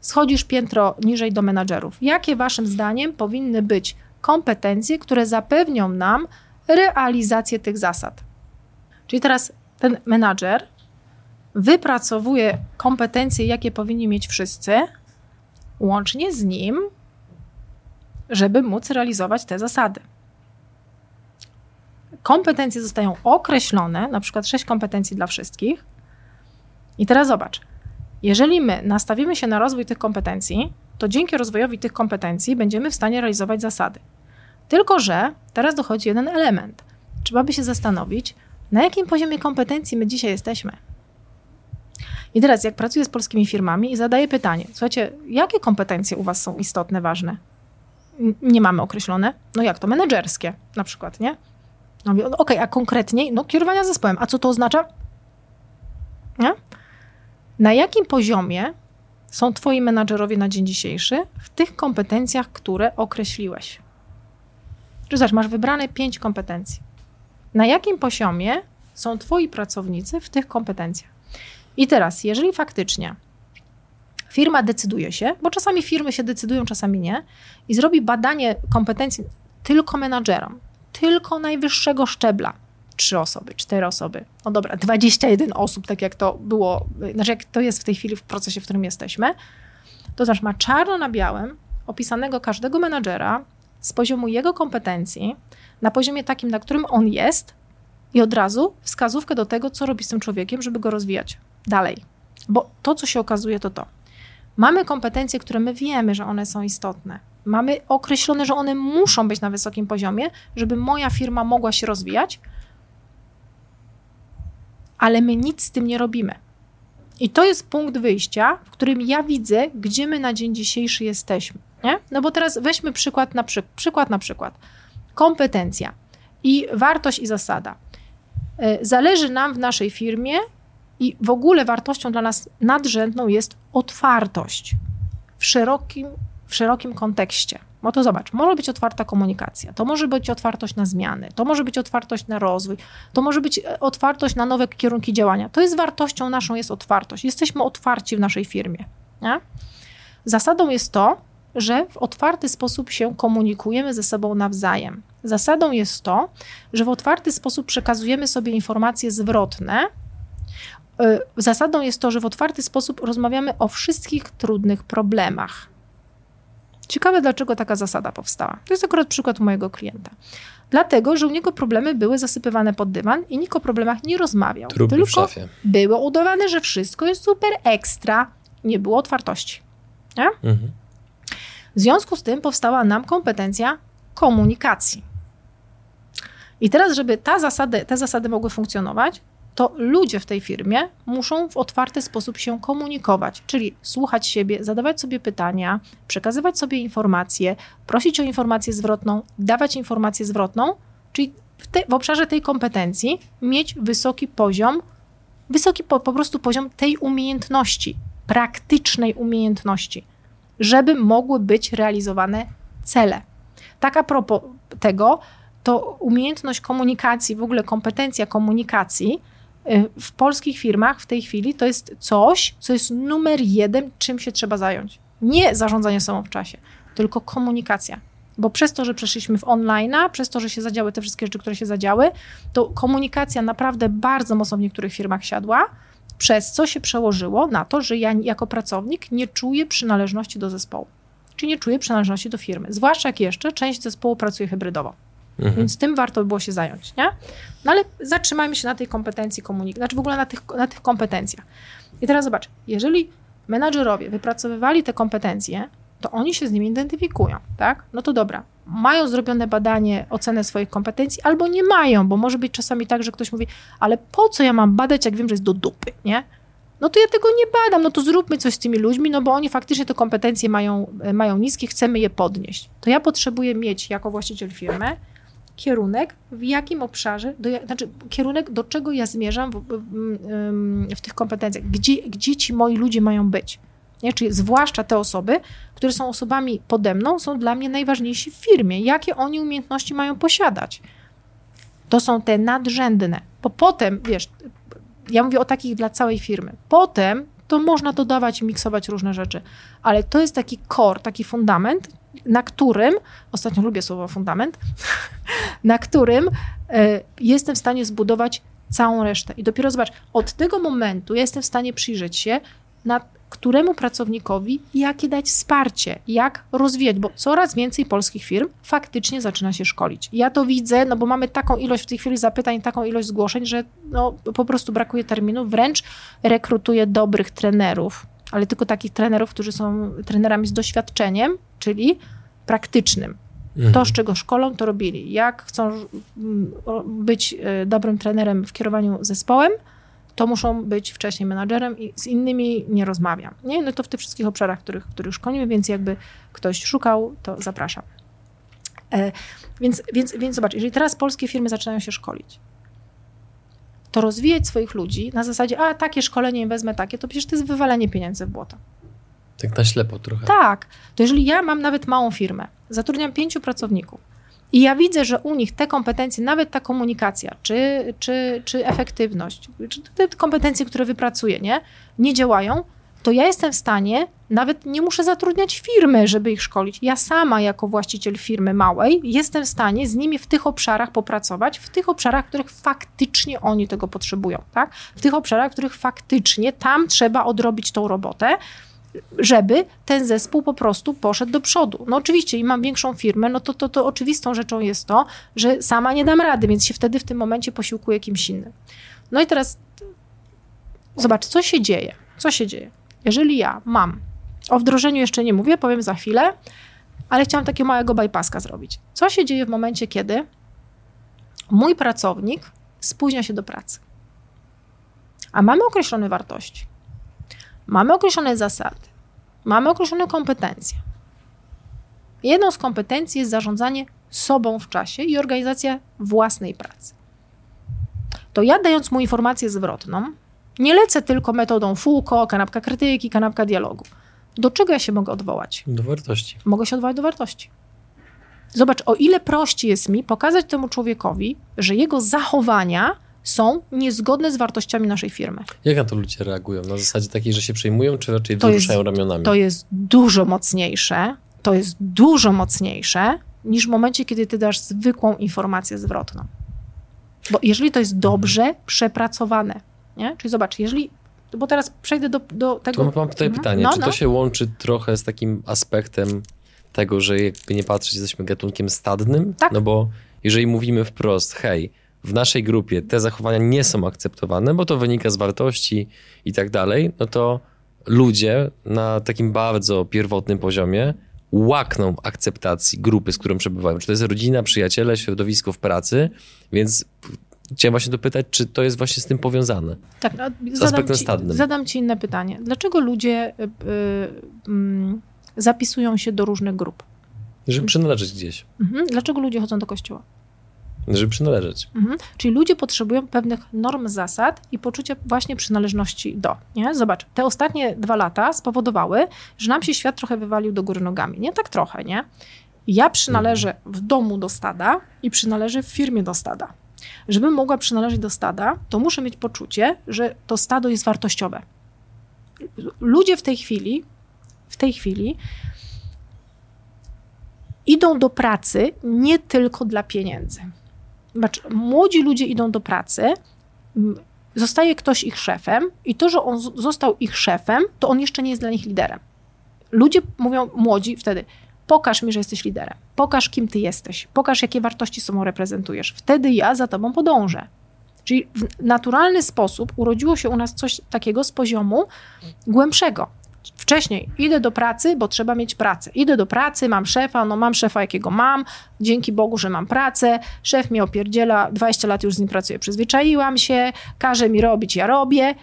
Schodzisz piętro niżej do menadżerów. Jakie Waszym zdaniem powinny być kompetencje, które zapewnią nam realizację tych zasad? Czyli teraz ten menadżer wypracowuje kompetencje, jakie powinni mieć wszyscy, łącznie z nim, żeby móc realizować te zasady. Kompetencje zostają określone, na przykład sześć kompetencji dla wszystkich. I teraz zobacz, jeżeli my nastawimy się na rozwój tych kompetencji, to dzięki rozwojowi tych kompetencji będziemy w stanie realizować zasady. Tylko, że teraz dochodzi jeden element. Trzeba by się zastanowić, na jakim poziomie kompetencji my dzisiaj jesteśmy. I teraz, jak pracuję z polskimi firmami i zadaję pytanie, słuchajcie, jakie kompetencje u Was są istotne, ważne? Nie mamy określone. No jak to? Menedżerskie na przykład, nie? No mówię, okej, okay, a konkretniej? No kierowania zespołem. A co to oznacza? Nie? Na jakim poziomie są Twoi menadżerowie na dzień dzisiejszy w tych kompetencjach, które określiłeś? Czy zobacz, masz wybrane pięć kompetencji. Na jakim poziomie są Twoi pracownicy w tych kompetencjach? I teraz, jeżeli faktycznie firma decyduje się, bo czasami firmy się decydują, czasami nie, i zrobi badanie kompetencji tylko menadżerom, tylko najwyższego szczebla, trzy osoby, cztery osoby, no dobra, 21 osób, tak jak to było, znaczy jak to jest w tej chwili w procesie, w którym jesteśmy, to znaczy ma czarno na białym opisanego każdego menadżera z poziomu jego kompetencji, na poziomie takim, na którym on jest i od razu wskazówkę do tego, co robi z tym człowiekiem, żeby go rozwijać dalej. Bo to, co się okazuje, to to. Mamy kompetencje, które my wiemy, że one są istotne. Mamy określone, że one muszą być na wysokim poziomie, żeby moja firma mogła się rozwijać, ale my nic z tym nie robimy. I to jest punkt wyjścia, w którym ja widzę, gdzie my na dzień dzisiejszy jesteśmy. Nie? No bo teraz weźmy przykład na, przy, przykład na przykład. Kompetencja i wartość i zasada. E, zależy nam w naszej firmie i w ogóle wartością dla nas nadrzędną jest otwartość w szerokim, w szerokim kontekście. No to zobacz, może być otwarta komunikacja, to może być otwartość na zmiany, to może być otwartość na rozwój, to może być e, otwartość na nowe kierunki działania. To jest wartością naszą, jest otwartość. Jesteśmy otwarci w naszej firmie. Nie? Zasadą jest to, że w otwarty sposób się komunikujemy ze sobą nawzajem. Zasadą jest to, że w otwarty sposób przekazujemy sobie informacje zwrotne. E, zasadą jest to, że w otwarty sposób rozmawiamy o wszystkich trudnych problemach. Ciekawe, dlaczego taka zasada powstała. To jest akurat przykład mojego klienta. Dlatego, że u niego problemy były zasypywane pod dywan i nikt o problemach nie rozmawiał. Tylko w szafie. było udawane, że wszystko jest super ekstra. Nie było otwartości. Nie? Mhm. W związku z tym powstała nam kompetencja komunikacji. I teraz, żeby ta zasady, te zasady mogły funkcjonować, to ludzie w tej firmie muszą w otwarty sposób się komunikować, czyli słuchać siebie, zadawać sobie pytania, przekazywać sobie informacje, prosić o informację zwrotną, dawać informację zwrotną, czyli w, te, w obszarze tej kompetencji mieć wysoki poziom, wysoki po, po prostu poziom tej umiejętności, praktycznej umiejętności, żeby mogły być realizowane cele. Tak a propos tego, to umiejętność komunikacji, w ogóle kompetencja komunikacji, w polskich firmach w tej chwili to jest coś, co jest numer jeden, czym się trzeba zająć. Nie zarządzanie sobą w czasie, tylko komunikacja. Bo przez to, że przeszliśmy w online'a, przez to, że się zadziały te wszystkie rzeczy, które się zadziały, to komunikacja naprawdę bardzo mocno w niektórych firmach siadła, przez co się przełożyło na to, że ja jako pracownik nie czuję przynależności do zespołu. Czy nie czuję przynależności do firmy. Zwłaszcza jak jeszcze część zespołu pracuje hybrydowo. Mhm. Więc tym warto by było się zająć, nie? No ale zatrzymajmy się na tej kompetencji komunikacji, znaczy w ogóle na tych, na tych kompetencjach. I teraz zobacz, jeżeli menadżerowie wypracowywali te kompetencje, to oni się z nimi identyfikują, tak? No to dobra, mają zrobione badanie, ocenę swoich kompetencji, albo nie mają, bo może być czasami tak, że ktoś mówi, ale po co ja mam badać, jak wiem, że jest do dupy, nie? No to ja tego nie badam, no to zróbmy coś z tymi ludźmi, no bo oni faktycznie te kompetencje mają, mają niskie, chcemy je podnieść. To ja potrzebuję mieć jako właściciel firmy kierunek, w jakim obszarze, do, znaczy kierunek, do czego ja zmierzam w, w, w, tych kompetencjach, gdzie, gdzie ci moi ludzie mają być. Nie? Czyli zwłaszcza te osoby, które są osobami pode mną, są dla mnie najważniejsi w firmie. Jakie oni umiejętności mają posiadać? To są te nadrzędne, bo potem, wiesz, ja mówię o takich dla całej firmy. Potem to można dodawać i miksować różne rzeczy, ale to jest taki core, taki fundament, na którym, ostatnio lubię słowo fundament, na którym e, jestem w stanie zbudować całą resztę. I dopiero zobacz, od tego momentu jestem w stanie przyjrzeć się, na któremu pracownikowi jakie dać wsparcie, jak rozwijać, bo coraz więcej polskich firm faktycznie zaczyna się szkolić. Ja to widzę, no bo mamy taką ilość w tej chwili zapytań, taką ilość zgłoszeń, że no, po prostu brakuje terminu, wręcz rekrutuję dobrych trenerów, ale tylko takich trenerów, którzy są trenerami z doświadczeniem, czyli praktycznym. Mhm. To, z czego szkolą, to robili. Jak chcą mm, być e, dobrym trenerem w kierowaniu zespołem, to muszą być wcześniej menadżerem i z innymi nie rozmawiam. Nie? No to w tych wszystkich obszarach, których, których szkolimy, więc jakby ktoś szukał, to zapraszam. E, więc, więc, więc zobacz, jeżeli teraz polskie firmy zaczynają się szkolić, to rozwijać swoich ludzi na zasadzie, a takie szkolenie wezmę takie, to przecież to jest wywalenie pieniędzy w błoto. Tak na ślepo trochę. Tak. To jeżeli ja mam nawet małą firmę, zatrudniam pięciu pracowników i ja widzę, że u nich te kompetencje, nawet ta komunikacja, czy, czy, czy efektywność, czy te kompetencje, które wypracuję, nie, nie działają, to ja jestem w stanie, nawet nie muszę zatrudniać firmy, żeby ich szkolić. Ja sama, jako właściciel firmy małej, jestem w stanie z nimi w tych obszarach popracować, w tych obszarach, w których faktycznie oni tego potrzebują, tak? W tych obszarach, w których faktycznie tam trzeba odrobić tą robotę, żeby ten zespół po prostu poszedł do przodu. No oczywiście, i mam większą firmę, no to, to, to oczywistą rzeczą jest to, że sama nie dam rady, więc się wtedy w tym momencie posiłkuję kimś innym. No i teraz zobacz, co się dzieje. Co się dzieje? Jeżeli ja mam, o wdrożeniu jeszcze nie mówię, powiem za chwilę, ale chciałam takiego małego bypasska zrobić. Co się dzieje w momencie, kiedy mój pracownik spóźnia się do pracy? A mamy określone wartości, mamy określone zasady, mamy określone kompetencje. Jedną z kompetencji jest zarządzanie sobą w czasie i organizacja własnej pracy. To ja, dając mu informację zwrotną, nie lecę tylko metodą Foucault, kanapka krytyki, kanapka dialogu. Do czego ja się mogę odwołać? Do wartości. Mogę się odwołać do wartości. Zobacz, o ile prościej jest mi pokazać temu człowiekowi, że jego zachowania są niezgodne z wartościami naszej firmy. Jak na to ludzie reagują? Na zasadzie takiej, że się przejmują, czy raczej to wzruszają jest, ramionami? To jest dużo mocniejsze, to jest dużo mocniejsze niż w momencie, kiedy ty dasz zwykłą informację zwrotną. Bo jeżeli to jest dobrze przepracowane, nie? Czyli zobacz, jeżeli bo teraz przejdę do, do tego. To mam tutaj mhm. pytanie, no, czy to no. się łączy trochę z takim aspektem tego, że jakby nie patrzeć, jesteśmy gatunkiem stadnym? Tak. No bo jeżeli mówimy wprost, hej, w naszej grupie te zachowania nie są akceptowane, bo to wynika z wartości i tak dalej, no to ludzie na takim bardzo pierwotnym poziomie łakną akceptacji grupy, z którą przebywają. Czy to jest rodzina, przyjaciele, środowisko w pracy, więc Chciałem właśnie dopytać, czy to jest właśnie z tym powiązane? Tak, no, z aspektem ci, stadnym. Zadam ci inne pytanie. Dlaczego ludzie y, y, y, zapisują się do różnych grup? Żeby przynależeć gdzieś. Mhm. Dlaczego ludzie chodzą do kościoła? Żeby przynależeć. Mhm. Czyli ludzie potrzebują pewnych norm, zasad i poczucia właśnie przynależności do. Nie? Zobacz, te ostatnie dwa lata spowodowały, że nam się świat trochę wywalił do góry nogami. Nie tak trochę, nie? Ja przynależę mhm. w domu do stada i przynależę w firmie do stada. Żebym mogła przynależeć do stada, to muszę mieć poczucie, że to stado jest wartościowe. Ludzie w tej chwili, w tej chwili idą do pracy nie tylko dla pieniędzy. Zobacz, młodzi ludzie idą do pracy, zostaje ktoś ich szefem i to, że on został ich szefem, to on jeszcze nie jest dla nich liderem. Ludzie mówią, młodzi wtedy, Pokaż mi, że jesteś liderem. Pokaż, kim ty jesteś. Pokaż, jakie wartości sobą reprezentujesz. Wtedy ja za tobą podążę. Czyli w naturalny sposób urodziło się u nas coś takiego z poziomu głębszego. Wcześniej idę do pracy, bo trzeba mieć pracę. Idę do pracy, mam szefa, no mam szefa jakiego mam, dzięki Bogu, że mam pracę. Szef mnie opierdziela, 20 lat już z nim pracuję, przyzwyczaiłam się, każe mi robić, ja robię.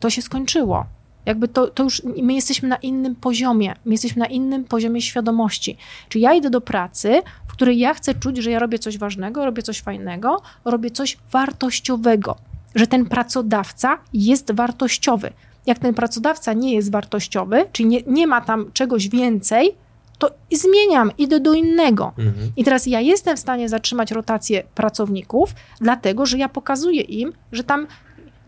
To się skończyło. Jakby to, to już my jesteśmy na innym poziomie, my jesteśmy na innym poziomie świadomości. Czyli ja idę do pracy, w której ja chcę czuć, że ja robię coś ważnego, robię coś fajnego, robię coś wartościowego, że ten pracodawca jest wartościowy. Jak ten pracodawca nie jest wartościowy, czyli nie, nie ma tam czegoś więcej, to zmieniam, idę do innego. Mhm. I teraz ja jestem w stanie zatrzymać rotację pracowników, dlatego że ja pokazuję im, że tam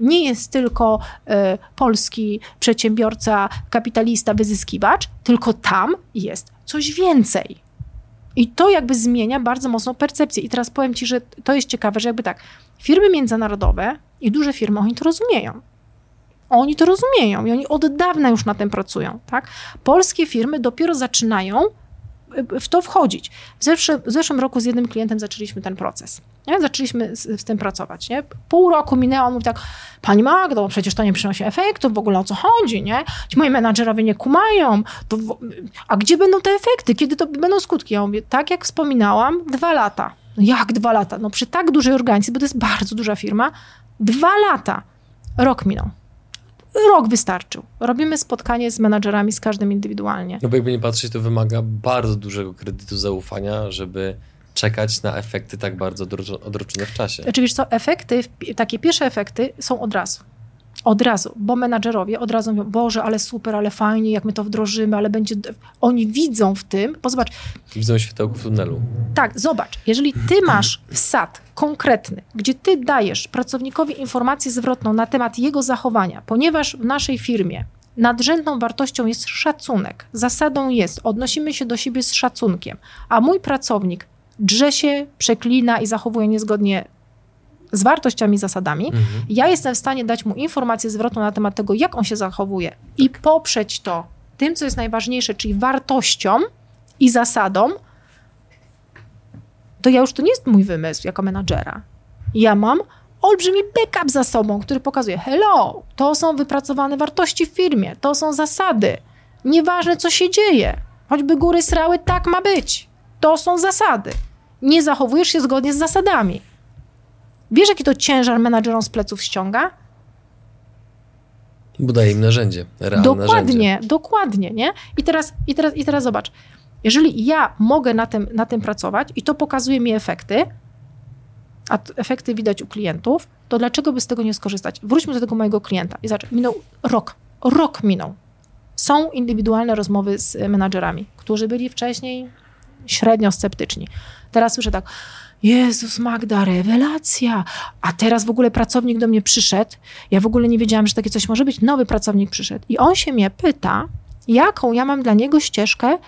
nie jest tylko y, polski przedsiębiorca, kapitalista, wyzyskiwacz, tylko tam jest coś więcej. I to jakby zmienia bardzo mocno percepcję. I teraz powiem ci, że to jest ciekawe, że jakby tak, firmy międzynarodowe i duże firmy, oni to rozumieją. Oni to rozumieją i oni od dawna już na tym pracują. Tak? Polskie firmy dopiero zaczynają w to wchodzić. W, zeszły, w zeszłym roku z jednym klientem zaczęliśmy ten proces. Nie? Zaczęliśmy z, z, tym pracować. Nie? Pół roku minęło, mówi tak, pani Magdo, przecież to nie przynosi efektów, w ogóle o co chodzi, nie? Ci moi menadżerowie nie kumają, to, a gdzie będą te efekty, kiedy to będą skutki? Ja mówię, tak jak wspominałam, dwa lata. No jak dwa lata? No przy tak dużej organizacji, bo to jest bardzo duża firma, dwa lata. Rok minął rok wystarczył. Robimy spotkanie z menadżerami, z każdym indywidualnie. No bo jakby nie patrzeć, to wymaga bardzo dużego kredytu zaufania, żeby czekać na efekty tak bardzo odroczone w czasie. Znaczy wiesz co, efekty, takie pierwsze efekty są od razu. Od razu, bo menadżerowie od razu mówią, Boże, ale super, ale fajnie, jak my to wdrożymy, ale będzie... Oni widzą w tym, bo zobacz... Widzą światełko w tunelu. Tak, zobacz, jeżeli ty masz wsad konkretny, gdzie ty dajesz pracownikowi informację zwrotną na temat jego zachowania, ponieważ w naszej firmie nadrzędną wartością jest szacunek, zasadą jest, odnosimy się do siebie z szacunkiem, a mój pracownik drze się, przeklina i zachowuje niezgodnie z wartościami, zasadami, mhm. ja jestem w stanie dać mu informację zwrotną na temat tego, jak on się zachowuje i poprzeć to tym, co jest najważniejsze, czyli wartością i zasadą, to ja już to nie jest mój wymysł jako menadżera. Ja mam olbrzymi backup za sobą, który pokazuje: hello, to są wypracowane wartości w firmie, to są zasady. Nieważne, co się dzieje, choćby góry srały, tak ma być. To są zasady. Nie zachowujesz się zgodnie z zasadami. Wiesz, jaki to ciężar menadżerom z pleców ściąga? Bo daje im narzędzie, realne Dokładnie, narzędzie. dokładnie, nie? I teraz, i, teraz, I teraz zobacz. Jeżeli ja mogę na tym, na tym pracować i to pokazuje mi efekty, a efekty widać u klientów, to dlaczego by z tego nie skorzystać? Wróćmy do tego mojego klienta. I zobacz, minął rok. Rok minął. Są indywidualne rozmowy z menadżerami, którzy byli wcześniej średnio sceptyczni. Teraz słyszę tak, Jezus Magda, rewelacja. A teraz w ogóle pracownik do mnie przyszedł. Ja w ogóle nie wiedziałam, że takie coś może być. Nowy pracownik przyszedł. I on się mnie pyta, jaką ja mam dla niego ścieżkę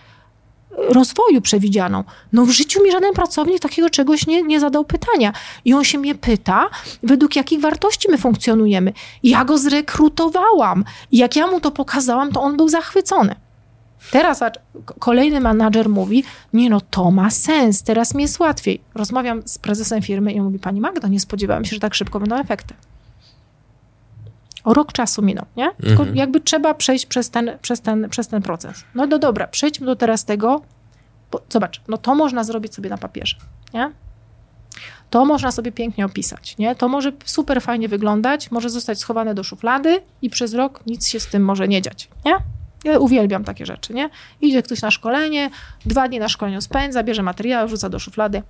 rozwoju przewidzianą. No w życiu mi żaden pracownik takiego czegoś nie, nie zadał pytania. I on się mnie pyta, według jakich wartości my funkcjonujemy. Ja go zrekrutowałam. I jak ja mu to pokazałam, to on był zachwycony. Teraz kolejny menadżer mówi, nie no, to ma sens, teraz mi jest łatwiej. Rozmawiam z prezesem firmy i on mówi, pani Magda, nie spodziewałem się, że tak szybko będą efekty. O rok czasu minął, nie? Tylko mhm. jakby trzeba przejść przez ten, przez, ten, przez ten proces. No do dobra, przejdźmy do teraz tego, bo zobacz, no to można zrobić sobie na papierze, nie? To można sobie pięknie opisać, nie? To może super fajnie wyglądać, może zostać schowane do szuflady i przez rok nic się z tym może nie dziać, nie? Ja uwielbiam takie rzeczy, nie? Idzie ktoś na szkolenie, dwa dni na szkoleniu spędza, bierze materiał, rzuca do szuflady,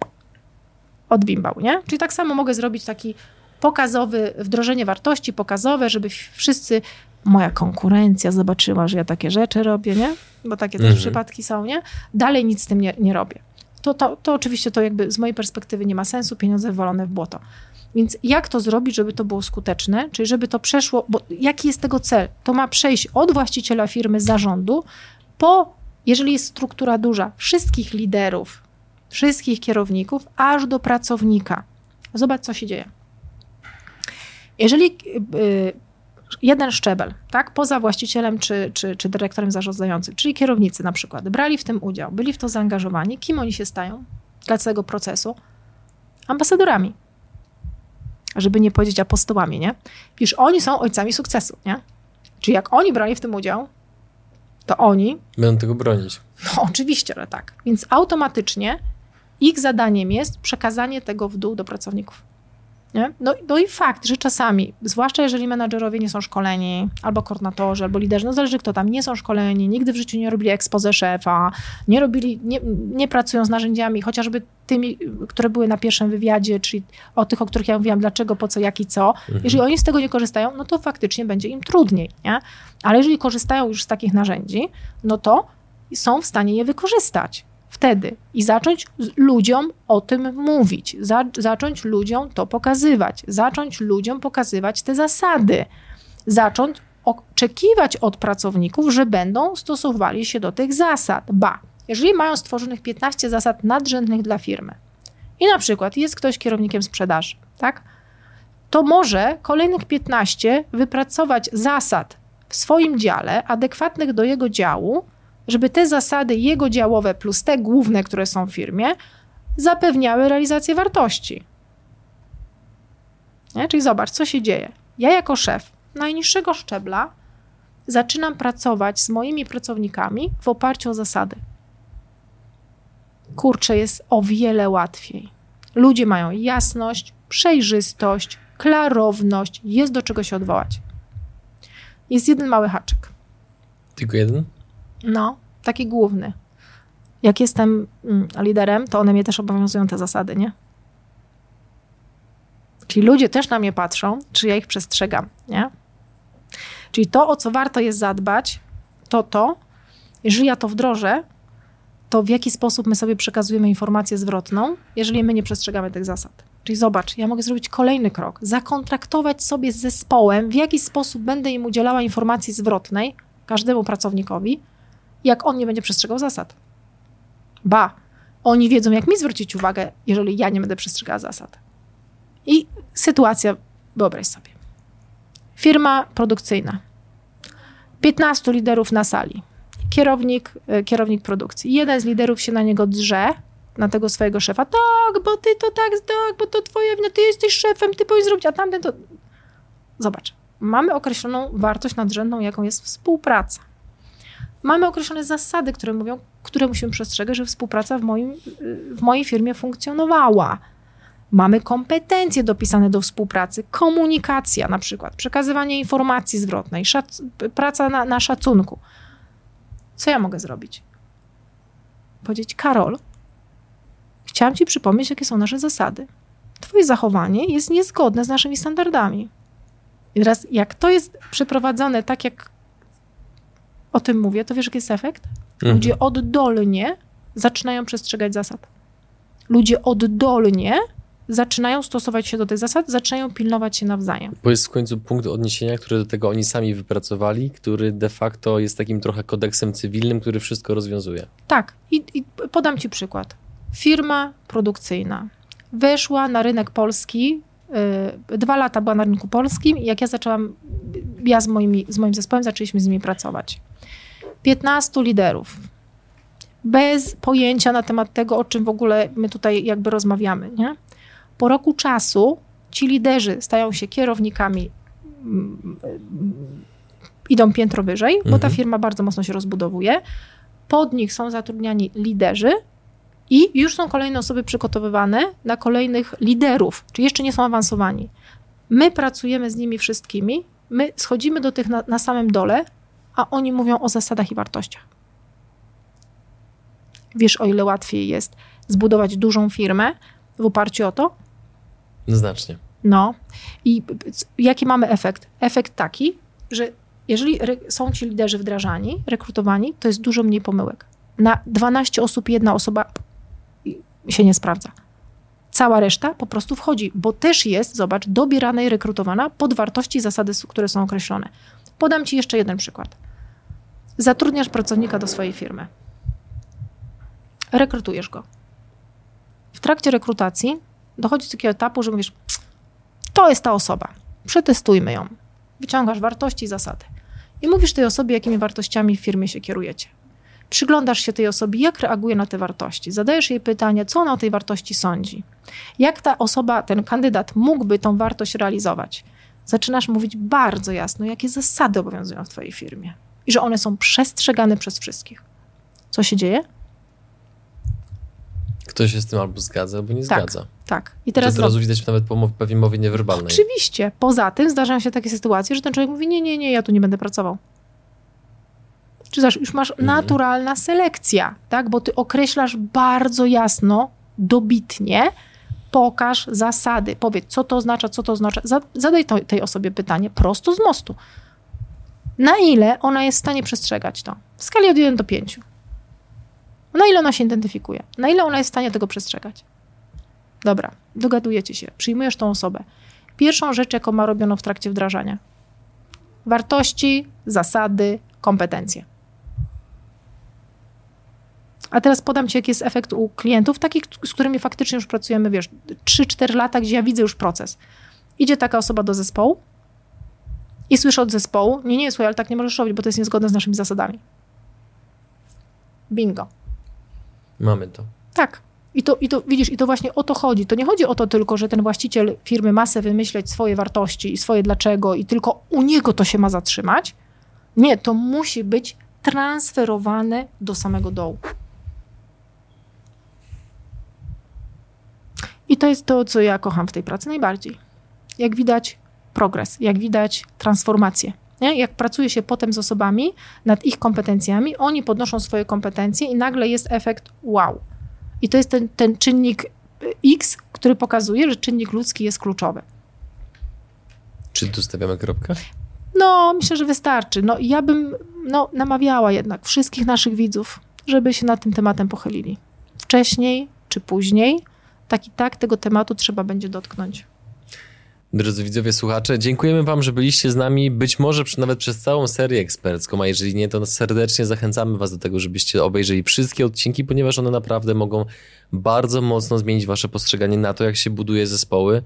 odbimbał, nie? Czyli tak samo mogę zrobić taki pokazowy, wdrożenie wartości pokazowe, żeby wszyscy, moja konkurencja zobaczyła, że ja takie rzeczy robię, nie? Bo takie mhm. też przypadki są, nie? Dalej nic z tym nie, nie robię. To, to, to oczywiście to jakby z mojej perspektywy nie ma sensu, pieniądze wywalone w błoto. Więc jak to zrobić, żeby to było skuteczne, czyli żeby to przeszło, bo jaki jest tego cel? To ma przejść od właściciela firmy, zarządu, po, jeżeli jest struktura duża, wszystkich liderów, wszystkich kierowników, aż do pracownika. Zobacz, co się dzieje. Jeżeli y, jeden szczebel, tak, poza właścicielem czy, czy, czy dyrektorem zarządzającym, czyli kierownicy na przykład, brali w tym udział, byli w to zaangażowani, kim oni się stają dla całego procesu? Ambasadorami żeby nie powiedzieć apostołami, nie? Iż oni są ojcami sukcesu, nie? Czyli jak oni brali w tym udział, to oni... Będą tego bronić. No oczywiście, że tak. Więc automatycznie ich zadaniem jest przekazanie tego w dół do pracowników. Nie? No, no i fakt, że czasami, zwłaszcza jeżeli menadżerowie nie są szkoleni, albo koordynatorzy, albo liderzy, no zależy kto tam, nie są szkoleni, nigdy w życiu nie robili expose szefa, nie robili, nie, nie pracują z narzędziami, chociażby tymi, które były na pierwszym wywiadzie, czyli o tych, o których ja mówiłam, dlaczego, po co, jak i co. Mhm. Jeżeli oni z tego nie korzystają, no to faktycznie będzie im trudniej, nie? Ale jeżeli korzystają już z takich narzędzi, no to są w stanie je wykorzystać wtedy i zacząć ludziom o tym mówić, za, zacząć ludziom to pokazywać, zacząć ludziom pokazywać te zasady, zacząć oczekiwać od pracowników, że będą stosowali się do tych zasad. Ba, jeżeli mają stworzonych 15 zasad nadrzędnych dla firmy i na przykład jest ktoś kierownikiem sprzedaży, tak? To może kolejnych 15 wypracować zasad w swoim dziale, adekwatnych do jego działu, żeby te zasady jego działowe plus te główne, które są w firmie, zapewniały realizację wartości. Nie? Czyli zobacz, co się dzieje. Ja jako szef najniższego szczebla zaczynam pracować z moimi pracownikami w oparciu o zasady. Kurczę, jest o wiele łatwiej. Ludzie mają jasność, przejrzystość, klarowność, jest do czego się odwołać. Jest jeden mały haczyk. Tylko jeden? No, taki główny. jak jestem mm, liderem, to one mnie też obowiązują te zasady, nie? Czyli ludzie też na mnie patrzą, czy ja ich przestrzegam, nie? Czyli to, o co warto jest zadbać, to to, jeżeli ja to wdrożę, to w jaki sposób my sobie przekazujemy informację zwrotną, jeżeli my nie przestrzegamy tych zasad. Czyli zobacz, ja mogę zrobić kolejny krok, zakontraktować sobie z zespołem, w jaki sposób będę im udzielała informacji zwrotnej, każdemu pracownikowi, jak on nie będzie przestrzegał zasad. Ba, oni wiedzą, jak mi zwrócić uwagę, jeżeli ja nie będę przestrzegała zasad. I sytuacja, wyobraź sobie. Firma produkcyjna. 15 liderów na sali. Kierownik, e, kierownik produkcji. Jeden z liderów się na niego drze, na tego swojego szefa. Tak, bo ty to tak, tak, bo to twoje wina, ty jesteś szefem, ty powinieneś zrobić, a tamten to... Zobacz, mamy określoną wartość nadrzędną, jaką jest współpraca. Mamy określone zasady, które mówią, które musimy przestrzegać, żeby współpraca w, moim, w mojej firmie funkcjonowała. Mamy kompetencje dopisane do współpracy, komunikacja na przykład, przekazywanie informacji zwrotnej, szac- praca na, na szacunku. Co ja mogę zrobić? Powiedzieć, Karol, chciałam Ci przypomnieć, jakie są nasze zasady. Twoje zachowanie jest niezgodne z naszymi standardami. I teraz, jak to jest przeprowadzone tak, jak o tym mówię, to wiesz, jaki jest efekt? Mhm. Ludzie oddolnie zaczynają przestrzegać zasad. Ludzie oddolnie zaczynają stosować się do tych zasad, zaczynają pilnować się nawzajem. Bo jest w końcu punkt odniesienia, który do tego oni sami wypracowali, który de facto jest takim trochę kodeksem cywilnym, który wszystko rozwiązuje. Tak. I, i podam Ci przykład. Firma produkcyjna weszła na rynek polski, dwa lata była na rynku polskim i jak ja zaczęłam, ja z, moimi, z moim zespołem zaczęliśmy z nimi pracować. 15 liderów, bez pojęcia na temat tego, o czym w ogóle my tutaj jakby rozmawiamy, nie? Po roku czasu ci liderzy stają się kierownikami, mm, idą piętro wyżej, mhm. bo ta mhm. firma bardzo mocno się rozbudowuje. Pod nich są zatrudniani liderzy i już są kolejne osoby przygotowywane na kolejnych liderów, czyli jeszcze nie są awansowani. My pracujemy z nimi wszystkimi, my schodzimy do tych na, na samym dole, a oni mówią o zasadach i wartościach. Wiesz, o ile łatwiej jest zbudować dużą firmę w oparciu o to, Znacznie. No. I jaki mamy efekt? Efekt taki, że jeżeli są ci liderzy wdrażani, rekrutowani, to jest dużo mniej pomyłek. Na 12 osób jedna osoba się nie sprawdza. Cała reszta po prostu wchodzi, bo też jest, zobacz, dobierana i rekrutowana pod wartości i zasady, które są określone. Podam Ci jeszcze jeden przykład. Zatrudniasz pracownika do swojej firmy. Rekrutujesz go. W trakcie rekrutacji dochodzi do takiego etapu, że mówisz, to jest ta osoba, przetestujmy ją. Wyciągasz wartości i zasady. I mówisz tej osobie, jakimi wartościami w firmie się kierujecie. Przyglądasz się tej osobie, jak reaguje na te wartości. Zadajesz jej pytanie, co ona o tej wartości sądzi. Jak ta osoba, ten kandydat mógłby tą wartość realizować. Zaczynasz mówić bardzo jasno, jakie zasady obowiązują w twojej firmie. I że one są przestrzegane przez wszystkich. Co się dzieje? Ktoś się z tym albo zgadza, albo nie tak, zgadza. Tak. I teraz to od razu widać nawet po pewnej mowie niewerbalnej. Oczywiście. Poza tym zdarzają się takie sytuacje, że ten człowiek mówi: Nie, nie, nie, ja tu nie będę pracował. Czy zaś już masz mhm. naturalna selekcja, tak? Bo ty określasz bardzo jasno, dobitnie, pokaż zasady. Powiedz, co to oznacza, co to oznacza. Zadaj to, tej osobie pytanie prosto z mostu. Na ile ona jest w stanie przestrzegać to? W skali od 1 do 5. Na ile ona się identyfikuje? Na ile ona jest w stanie tego przestrzegać? Dobra, dogadujecie się, przyjmujesz tą osobę. Pierwszą rzecz, jaką ma robiono w trakcie wdrażania. Wartości, zasady, kompetencje. A teraz podam Ci, jaki jest efekt u klientów, takich, z którymi faktycznie już pracujemy, wiesz, 3-4 lata, gdzie ja widzę już proces. Idzie taka osoba do zespołu i słyszę od zespołu, nie, nie, słuchaj, ale tak nie możesz robić, bo to jest niezgodne z naszymi zasadami. Bingo. Mamy to. Tak. I to, I to widzisz, i to właśnie o to chodzi. To nie chodzi o to tylko, że ten właściciel firmy ma sobie wymyśleć swoje wartości i swoje dlaczego, i tylko u niego to się ma zatrzymać. Nie, to musi być transferowane do samego dołu. I to jest to, co ja kocham w tej pracy najbardziej. Jak widać progres, jak widać transformację. Nie? Jak pracuje się potem z osobami nad ich kompetencjami, oni podnoszą swoje kompetencje i nagle jest efekt wow. I to jest ten, ten czynnik X, który pokazuje, że czynnik ludzki jest kluczowy. Czy tu stawiamy kropkę? No, myślę, że wystarczy. No, ja bym no, namawiała jednak wszystkich naszych widzów, żeby się nad tym tematem pochylili. Wcześniej czy później, tak i tak tego tematu trzeba będzie dotknąć. Drodzy widzowie, słuchacze, dziękujemy Wam, że byliście z nami, być może nawet przez całą serię ekspercką, a jeżeli nie, to serdecznie zachęcamy Was do tego, żebyście obejrzeli wszystkie odcinki, ponieważ one naprawdę mogą bardzo mocno zmienić Wasze postrzeganie na to, jak się buduje zespoły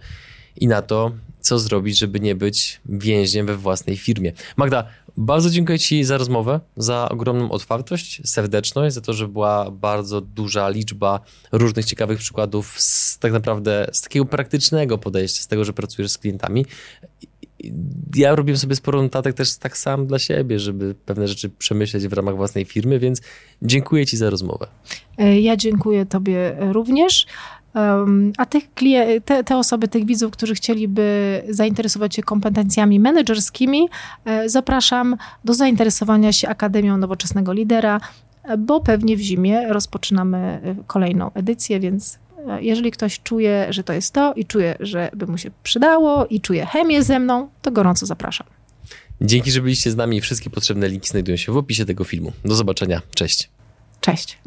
i na to, co zrobić, żeby nie być więźniem we własnej firmie. Magda, bardzo dziękuję Ci za rozmowę, za ogromną otwartość, serdeczność, za to, że była bardzo duża liczba różnych ciekawych przykładów z tak naprawdę z takiego praktycznego podejścia, z tego, że pracujesz z klientami. Ja robiłem sobie sporo notatek też tak sam dla siebie, żeby pewne rzeczy przemyśleć w ramach własnej firmy, więc dziękuję Ci za rozmowę. Ja dziękuję Tobie również. A tych te, te osoby, tych widzów, którzy chcieliby zainteresować się kompetencjami menedżerskimi, e, zapraszam do zainteresowania się Akademią Nowoczesnego Lidera, bo pewnie w zimie rozpoczynamy e, kolejną edycję, więc e, jeżeli ktoś czuje, że to jest to i czuje, że by mu się przydało i czuje chemię ze mną, to gorąco zapraszam. Dzięki, że byliście z nami. Wszystkie potrzebne linki znajdują się w opisie tego filmu. Do zobaczenia. Cześć. Cześć.